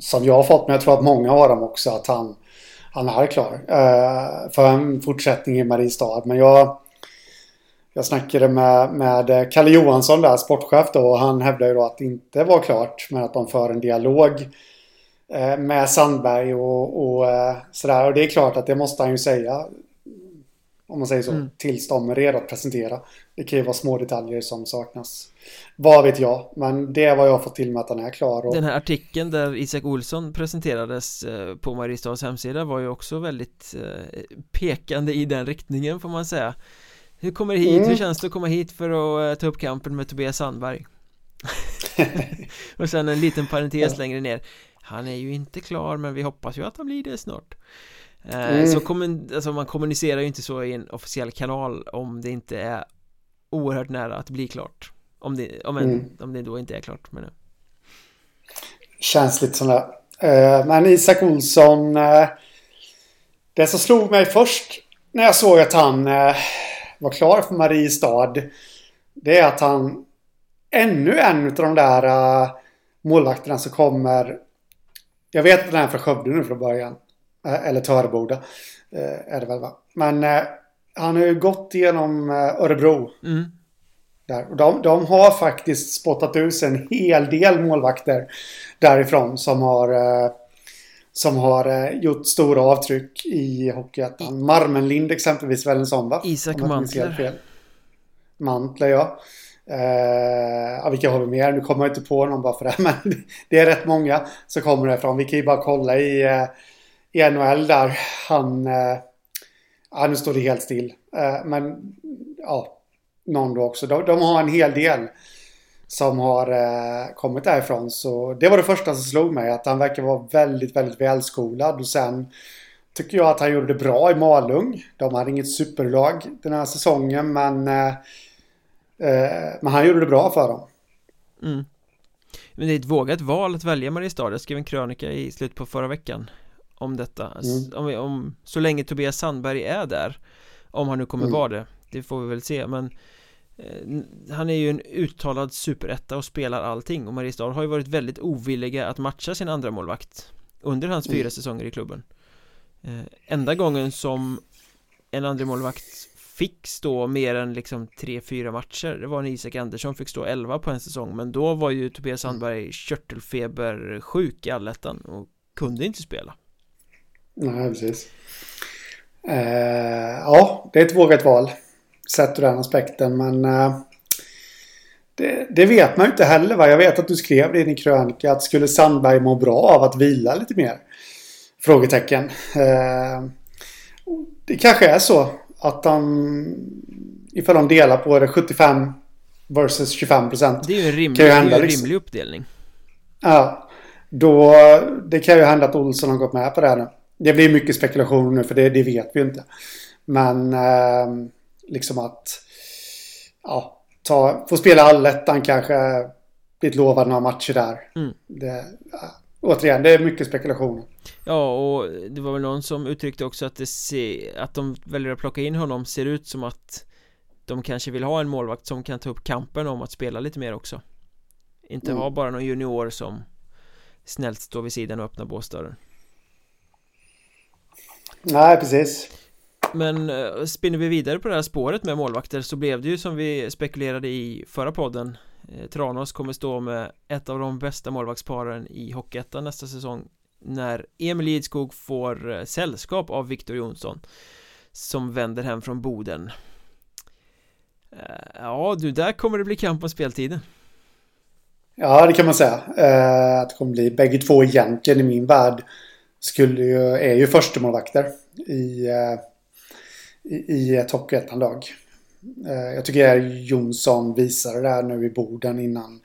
som jag har fått, men jag tror att många har dem också, att han, han är klar eh, för en fortsättning i Mariestad. Men jag, jag snackade med, med Kalle Johansson där, sportchef då, och han hävdar ju då att det inte var klart, men att de för en dialog eh, med Sandberg och, och eh, sådär. Och det är klart att det måste han ju säga om man säger så, Mm. tills de är redo att presentera. Det kan ju vara små detaljer som saknas. Vad vet jag, men det är vad jag har fått till med att han är klar. Och, Den här artikeln där Isak Olsson presenterades eh, på Mariestads hemsida var ju också väldigt eh, pekande i den riktningen får man säga Hur kommer det hit? Mm. Hur känns det att komma hit för att eh, ta upp kampen med Tobias Sandberg? [laughs] och sen en liten parentes längre ner Han är ju inte klar men vi hoppas ju att han blir det snart eh, Mm. Så kommun, alltså man kommunicerar ju inte så i en officiell kanal om det inte är oerhört nära att bli klart Om det, om, en, Mm. om det då inte är klart men Känns lite sådär. Eh, men Isak Olsson. Det som slog mig först när jag såg att han var klar för Mariestad. Det är att han ännu en av de där eh, målvakterna som kommer. Jag vet att den är från Skövde nu från början. Eh, eller Töreboda. Eh, är det väl va? Men eh, han har ju gått igenom Örebro. mm. Där. Och de, de har faktiskt spottat ut en hel del målvakter därifrån som har, som har eh, gjort stora avtryck i Hockeyettan. Marmenlind exempelvis väl en sån va? Isak Mantler. fel. Mantler ja. Eh, vilka har vi mer? Nu kommer jag inte på någon bara för det. [laughs] Men det är rätt många som kommer därifrån. Vi kan ju bara kolla i, eh, i NHL där. Han... Eh, ja, nu står det helt still. Eh, men ja, någon då också. De, de har en hel del som har eh, kommit därifrån. Så det var det första som slog mig. Att han verkar vara väldigt, väldigt välskolad. Och sen tycker jag att han gjorde det bra i Malung. De hade inget superlag den här säsongen. Men, eh, eh men han gjorde det bra för dem. Mm. Men det är ett vågat val att välja Mariestad Jag skrev en krönika i slutet på förra veckan Om detta mm. om, om, Så länge Tobias Sandberg är där Om han nu kommer mm. vara det Det får vi väl se men Han är ju en uttalad superetta och spelar allting. Och Mariestad har ju varit väldigt ovilliga att matcha sin andra målvakt Under hans mm. fyra säsonger i klubben. Eh, Enda gången som en andra målvakt fick stå mer än liksom 3-4 matcher Det var när Isak Andersson fick stå 11 på en säsong. Men då var ju Tobias Sandberg mm. körtelfeber sjuk i allettan och kunde inte spela. Nej, precis. Eh, Ja, det är ett vågat val Sett ur den aspekten men eh, det, det, vet man ju inte heller va? Jag vet att du skrev det i din krönika att skulle Sandberg må bra av att vila lite mer? Frågetecken eh, Det kanske är så att han... Ifall de delar på det 75 versus 25 procent. Det är ju en rimlig, ju hända, en liksom. rimlig uppdelning. Ja. Då, det kan ju hända att Olsson har gått med på det här nu. Det blir mycket spekulation nu för det, det vet vi inte. Men eh, liksom att ja, ta, få spela allettan kanske blivit lovad några matcher där. Mm. Det, återigen, det är mycket spekulationer. Ja, och det var väl någon som uttryckte också att det ser, att de väljer att plocka in honom ser ut som att de kanske vill ha en målvakt som kan ta upp kampen om att spela lite mer också. Inte mm. ha bara någon junior som snällt står vid sidan och öppnar båsdörren. Nej, precis. Men eh, spinner vi vidare på det här spåret med målvakter så blev det ju som vi spekulerade i förra podden. Eh, Tranås kommer stå med ett av de bästa målvaktsparen i Hockeyettan nästa säsong när Emil Idskog får eh, sällskap av Viktor Jonsson som vänder hem från Boden. Ja du, där kommer det bli kamp om speltiden. Ja, det kan man säga. Eh, Att det kommer bli bägge två egentligen i min värld skulle ju, är ju förstemålvakter i, i, ett Hockeyettan-lag eh, Jag tycker Jonsson visade det här nu i Boden innan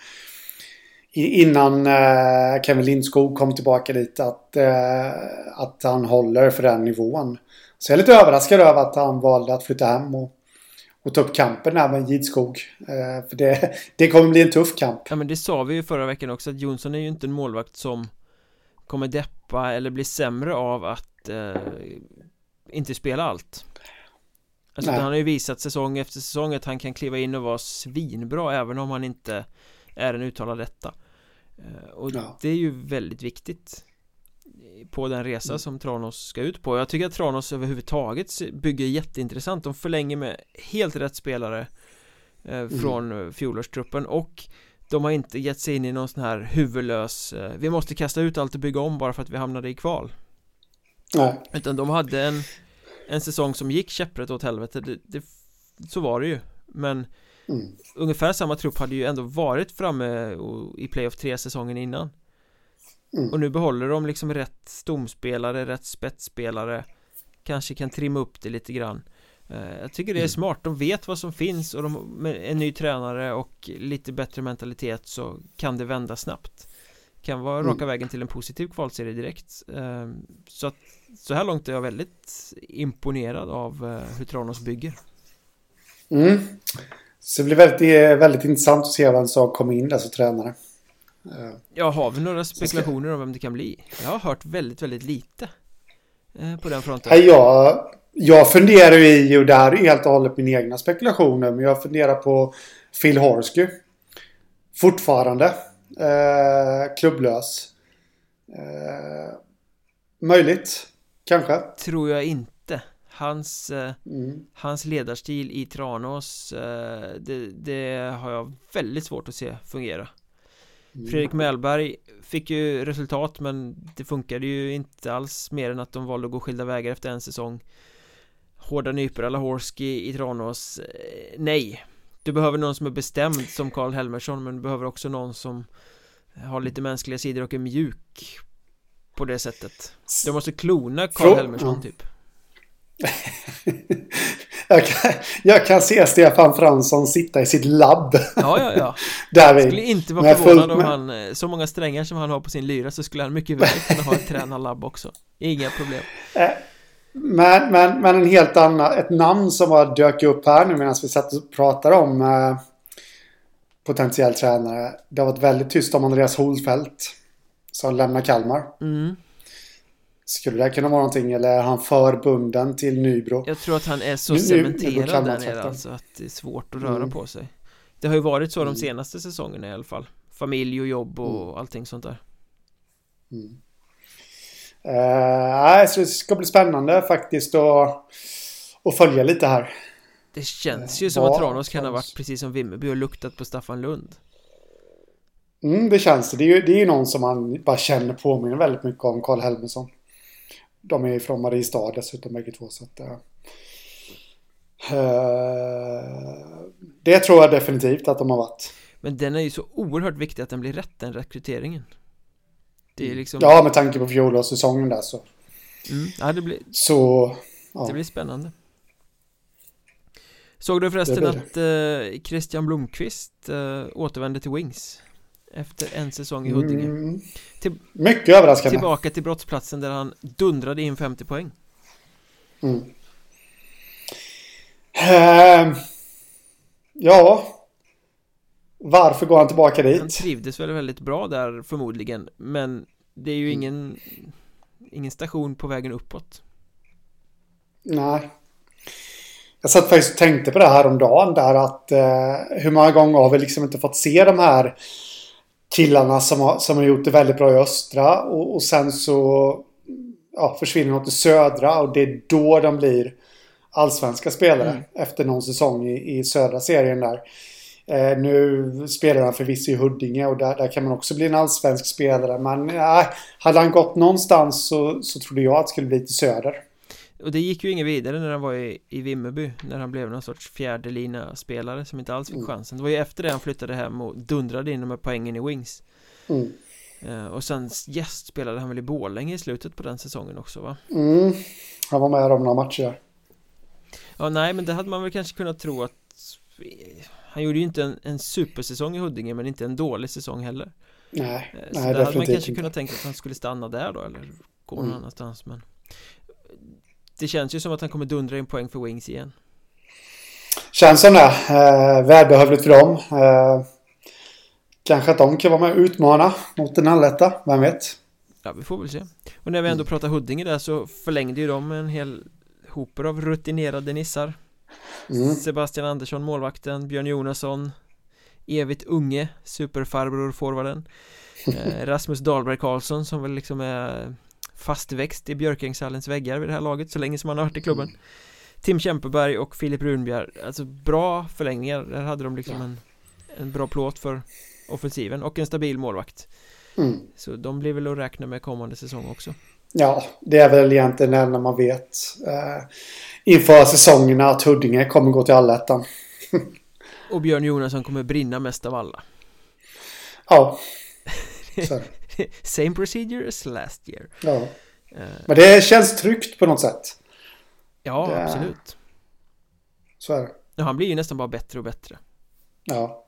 innan eh, Kevin Lindskog kom tillbaka dit att, eh, att han håller för den nivån. Så jag är lite överraskad över att han valde att flytta hem och, och ta upp kampen här med Gidskog. För det, [laughs] det kommer bli en tuff kamp. Ja men det sa vi ju förra veckan också att Jonsson är ju inte en målvakt som kommer deppa eller bli sämre av att eh, inte spela allt. Alltså han har ju visat säsong efter säsong att han kan kliva in och vara svinbra även om han inte är en uttalad etta. Eh, och ja. det är ju väldigt viktigt på den resa mm. som Tranås ska ut på Jag tycker att Tranås överhuvudtaget bygger jätteintressant De förlänger med helt rätt spelare eh, mm. Från mm. fjolårstruppen och De har inte gett sig in i någon sån här huvudlös eh, Vi måste kasta ut allt och bygga om bara för att vi hamnade i kval Nej. Utan de hade en En säsong som gick käpprätt åt helvete det, det, Så var det ju Men Mm. Ungefär samma trupp hade ju ändå varit framme i playoff 3 säsongen innan mm. Och nu behåller de liksom rätt stomspelare, rätt spetsspelare Kanske kan trimma upp det lite grann eh, Jag tycker det är mm. smart, de vet vad som finns och de, med en ny tränare och lite bättre mentalitet så kan det vända snabbt Kan vara mm. raka vägen till en positiv kvalserie direkt eh, Så att så här långt är jag väldigt imponerad av eh, hur Tranås bygger Mm så det blir väldigt, väldigt intressant att se vem som kommer in där som tränare. Ja, har vi några spekulationer om vem det kan bli? Jag har hört väldigt, väldigt lite eh, på den fronten. Ja, jag funderar i, och det här är helt och hållet mina egna spekulationer, men jag funderar på Phil Horsky. Fortfarande. Eh, klubblös. Eh, möjligt. Kanske. Tror jag inte Hans, eh, mm. hans ledarstil i Tranås eh, det, det, har jag väldigt svårt att se fungera mm. Fredrik Mellberg fick ju resultat men det funkade ju inte alls mer än att de valde att gå skilda vägar efter en säsong Hårda nyper alla Horsky i Tranås eh, Nej Du behöver någon som är bestämd som Karl Helmersson men du behöver också någon som har lite mänskliga sidor och är mjuk på det sättet. De måste klona Karl Helmersson typ. [laughs] jag, kan, jag kan se Stefan Fransson sitta i sitt labb. Ja, ja, ja. [laughs] Därvid. Skulle inte vara förvånad om han, eh, så många strängar som han har på sin lyra så skulle han mycket väl kunna ha ett tränarlabb också. Inga problem. [laughs] Men, men, men en helt annan, ett namn som har dök upp här nu medan vi satt och pratade om eh, potentiell tränare. Det har varit väldigt tyst om Andreas Holfeldt som lämnar Kalmar. Mm. Skulle det kunna vara någonting eller är han förbunden till Nybro? Jag tror att han är så cementerad där nere alltså att det är svårt att röra mm. på sig. Det har ju varit så de mm. senaste säsongerna i alla fall. Familj och jobb och mm. allting sånt där. Mm. Uh, så det ska bli spännande faktiskt att, att följa lite här. Det känns ju som att Tranås kan ha varit precis som Vimmerby och luktat på Staffan Lund. Mm, det känns det. Det är ju, det är ju någon som man bara känner påminner väldigt mycket om Karl Helmersson. De är från Mariestad dessutom bägge två. Så att, uh, det tror jag definitivt att de har varit. Men den är ju så oerhört viktig att den blir rätt, den rekryteringen. Det är liksom... Ja, med tanke på fjolårssäsongen där så. Mm, ja, det blir... Så... Ja. Det blir spännande. Såg du förresten att eh, Christian Blomqvist eh, återvände till Wings? Efter en säsong i Huddinge mm. till, Mycket överraskande Tillbaka till brottsplatsen där han dundrade in 50 poäng mm. uh, Ja Varför går han tillbaka dit? Han trivdes väl väldigt bra där förmodligen Men det är ju mm. ingen Ingen station på vägen uppåt Nej jag satt faktiskt och tänkte på det här om dagen där att eh, hur många gånger har vi liksom inte fått se de här killarna som har, som har gjort det väldigt bra i östra och, och sen så ja, försvinner de till södra och det är då de blir allsvenska spelare mm. efter någon säsong i, i södra serien där. Eh, nu spelar han förvisso i Huddinge och där, där kan man också bli en allsvensk spelare. Men eh, hade han gått någonstans så, så trodde jag att det skulle bli till söder. Och det gick ju inget vidare när han var i, i Vimmerby När han blev någon sorts fjärde lina spelare som inte alls fick mm. chansen Det var ju efter det han flyttade hem och dundrade in de här poängen i Wings mm. uh, Och sen yes, spelade han väl i Borlänge i slutet på den säsongen också va? Mm, han var med om några matcher Ja nej men det hade man väl kanske kunnat tro att Han gjorde ju inte en, en supersäsong i Huddinge men inte en dålig säsong heller Nej, uh, Så nej där hade man kanske inte. kunnat tänka att han skulle stanna där då eller gå någon mm. annanstans men det känns ju som att han kommer dundra in poäng för Wings igen. Känns som det. Eh, välbehövligt för dem. Eh, kanske att de kan vara med och utmana mot den alletta. Vem vet? Ja, vi får väl se. Och när vi ändå mm. pratar Huddinge där så förlängde ju de en hel hoper av rutinerade nissar. Mm. Sebastian Andersson, målvakten, Björn Jonasson, evigt unge, superfarbror forwarden. [laughs] Eh, Rasmus Dahlberg Karlsson som väl liksom är fastväxt i Björkängshallens väggar vid det här laget så länge som han har varit i klubben mm. Tim Kempeberg och Filip Runbjer Alltså bra förlängningar Där hade de liksom en, en bra plåt för offensiven och en stabil målvakt mm. Så de blir väl att räkna med kommande säsong också Ja, det är väl egentligen det enda man vet eh, inför säsongerna att Huddinge kommer gå till allettan. [laughs] och Björn Jonasson kommer brinna mest av alla. Ja, [laughs] Same procedure as last year. Ja. Uh, Men det känns tryggt på något sätt. Ja, det... absolut. Så är det. Ja, han blir ju nästan bara bättre och bättre. Ja.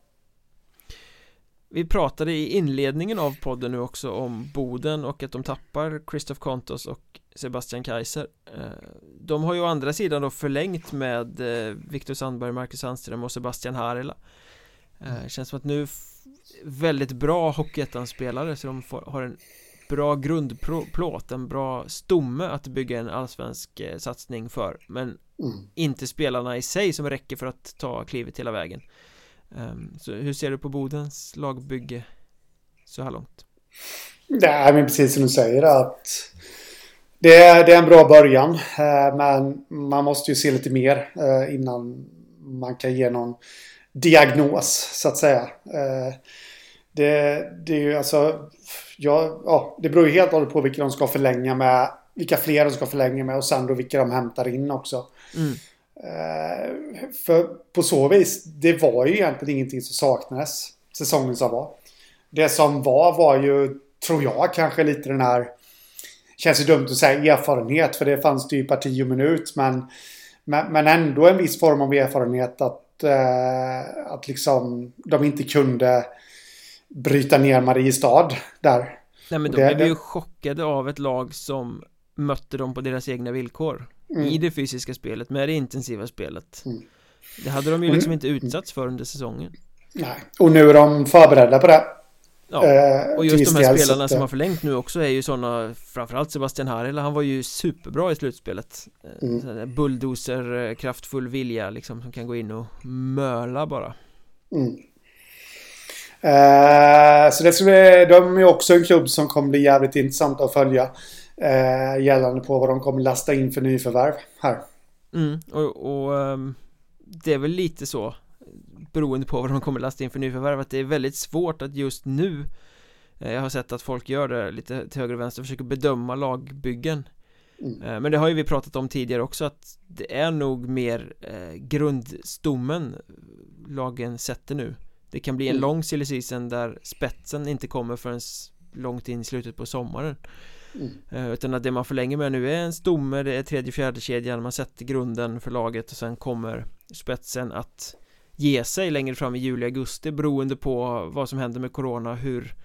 Vi pratade i inledningen av podden nu också om Boden och att de tappar Christoph Kontos och Sebastian Kaiser eh, De har ju å andra sidan då förlängt med eh, Viktor Sandberg, Marcus Sandström och Sebastian Harila mm. Känns som att nu väldigt bra Hockeyettan-spelare så de får, har en bra grundplåt, en bra stomme att bygga en allsvensk eh, satsning för men mm. inte spelarna i sig som räcker för att ta klivet hela vägen um, så hur ser du på Bodens lagbygge så här långt? Nej men precis som du säger att det är, det är en bra början eh, men man måste ju se lite mer eh, innan man kan ge någon diagnos så att säga. Eh, det, det är ju alltså, ja, ja, det beror ju helt och hållet på vilka de ska förlänga med, vilka fler de ska förlänga med och sen då vilka de hämtar in också. Mm. För på så vis, det var ju egentligen ingenting som saknades säsongen som var. Det som var var ju, tror jag, kanske lite den här känns ju dumt att säga erfarenhet för det fanns det ju parti och minut. Men, men, men ändå en viss form av erfarenhet att, eh, att liksom de inte kunde bryta ner Mariestad där. Nej men då blev vi ju chockade av ett lag som mötte dem på deras egna villkor mm. I det fysiska spelet, med det intensiva spelet mm. Det hade de ju liksom inte utsatts för under säsongen Nej, och nu är de förberedda på det Ja, eh, och just de här spelarna som har förlängt nu också är ju sådana Framförallt Sebastian Harila, han var ju superbra i slutspelet eh, mm. Bulldozer, eh, kraftfull vilja liksom som kan gå in och möla bara mm. eh, Så det skulle, de är också en klubb som kommer bli jävligt intressant att följa eh, Gällande på vad de kommer lasta in för nyförvärv här mm, och, och um, det är väl lite så beroende på vad de kommer lasta in för nyförvärv att det är väldigt svårt att just nu eh, jag har sett att folk gör det lite till höger och vänster försöker bedöma lagbyggen mm. Eh, men det har ju vi pratat om tidigare också att det är nog mer eh, grundstommen lagen sätter nu det kan bli en mm. lång silly season där spetsen inte kommer förrän långt in i slutet på sommaren mm. Utan att det man förlänger med nu är en stomme, det är tredje fjärde kedjan man sätter grunden för laget och sen kommer spetsen att ge sig längre fram i juli, augusti beroende på vad som händer med corona, hur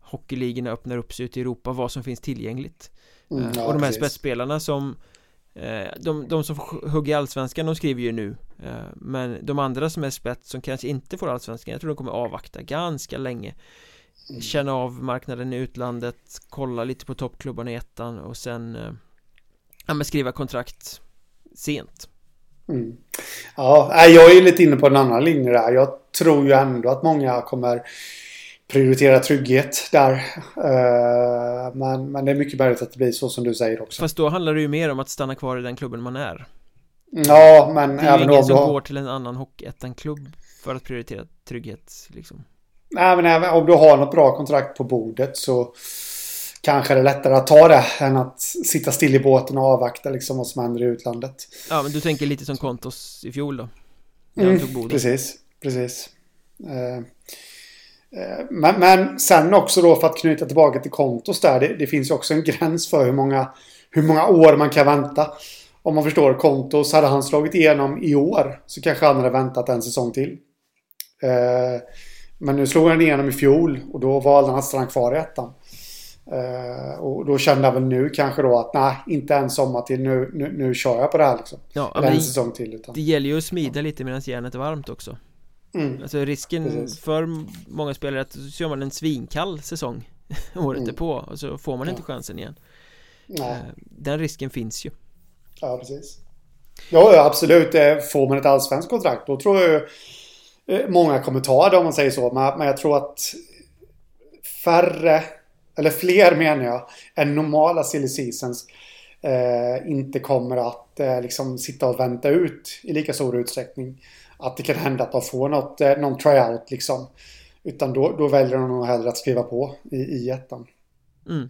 hockeyligorna öppnar upp sig ute i Europa, vad som finns tillgängligt mm, ja, Och de här precis. spetsspelarna som eh, de, de som hugger allsvenskan, de skriver ju nu eh, Men de andra som är spets som kanske inte får allsvenskan, jag tror de kommer avvakta ganska länge mm. Känna av marknaden i utlandet, kolla lite på toppklubbarna i ettan och sen eh, Ja men skriva kontrakt sent Mm. Ja, jag är lite inne på en annan linje där. Jag tror ju ändå att många kommer prioritera trygghet där. Uh, men, men det är mycket möjligt att det blir så som du säger också. Fast då handlar det ju mer om att stanna kvar i den klubben man är. Ja, men Det är ju ingen som har... går till en annan hockeyettan-klubb för att prioritera trygghet liksom. Nej, men även om du har något bra kontrakt på bordet så kanske är det lättare att ta det än att sitta still i båten och avvakta liksom vad som händer i utlandet. Ja, men du tänker lite som Kontos i fjol då? Mm, precis, precis. Eh, eh, men, men, sen också då för att knyta tillbaka till Kontos där. Det, det finns ju också en gräns för hur många, hur många år man kan vänta. Om man förstår Kontos, hade han slagit igenom i år så kanske han hade väntat en säsong till. Eh, men nu slog han igenom i fjol och då valde han att stanna kvar i ettan. Uh, och då kände jag väl nu kanske då att nej, inte en sommar till. Nu, nu, nu kör jag på det här liksom. Ja, Eller en det, säsong till. Utan. Det gäller ju att smida lite medan järnet är varmt också. Mm. Alltså risken Precis. för många spelare är att så gör man en svinkall säsong [laughs] året mm. på och så får man inte chansen igen. Nej. Uh, den risken finns ju. Ja, precis. Ja, absolut. Eh, får man ett allsvenskt kontrakt då tror jag många kommer ta det om man säger så. Men jag tror att färre eller fler menar jag, än normala silly seasons eh, inte kommer att eh, liksom sitta och vänta ut i lika stor utsträckning. Att det kan hända att de får något, eh, någon tryout liksom. Utan då, då väljer de nog hellre att skriva på i, i ettan. Mm.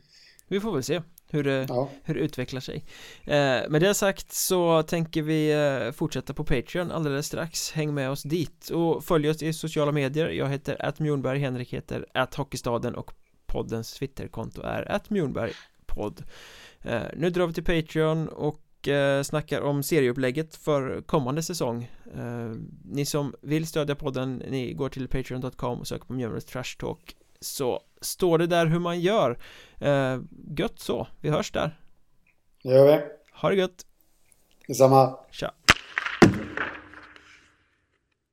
Vi får väl se hur det, ja. hur det utvecklar sig eh, Med det sagt så tänker vi eh, fortsätta på Patreon alldeles strax Häng med oss dit och följ oss i sociala medier Jag heter att Henrik heter att Hockeystaden och poddens Twitterkonto är att Mjornbergpodd eh, Nu drar vi till Patreon och eh, snackar om serieupplägget för kommande säsong. Eh, Ni som vill stödja podden, ni går till patreon.com och söker på Mjölnbergs Trash Talk. Så står det där hur man gör. Eh, Gött så, vi hörs där. Det gör vi. Ha det gött. Detsamma. Tja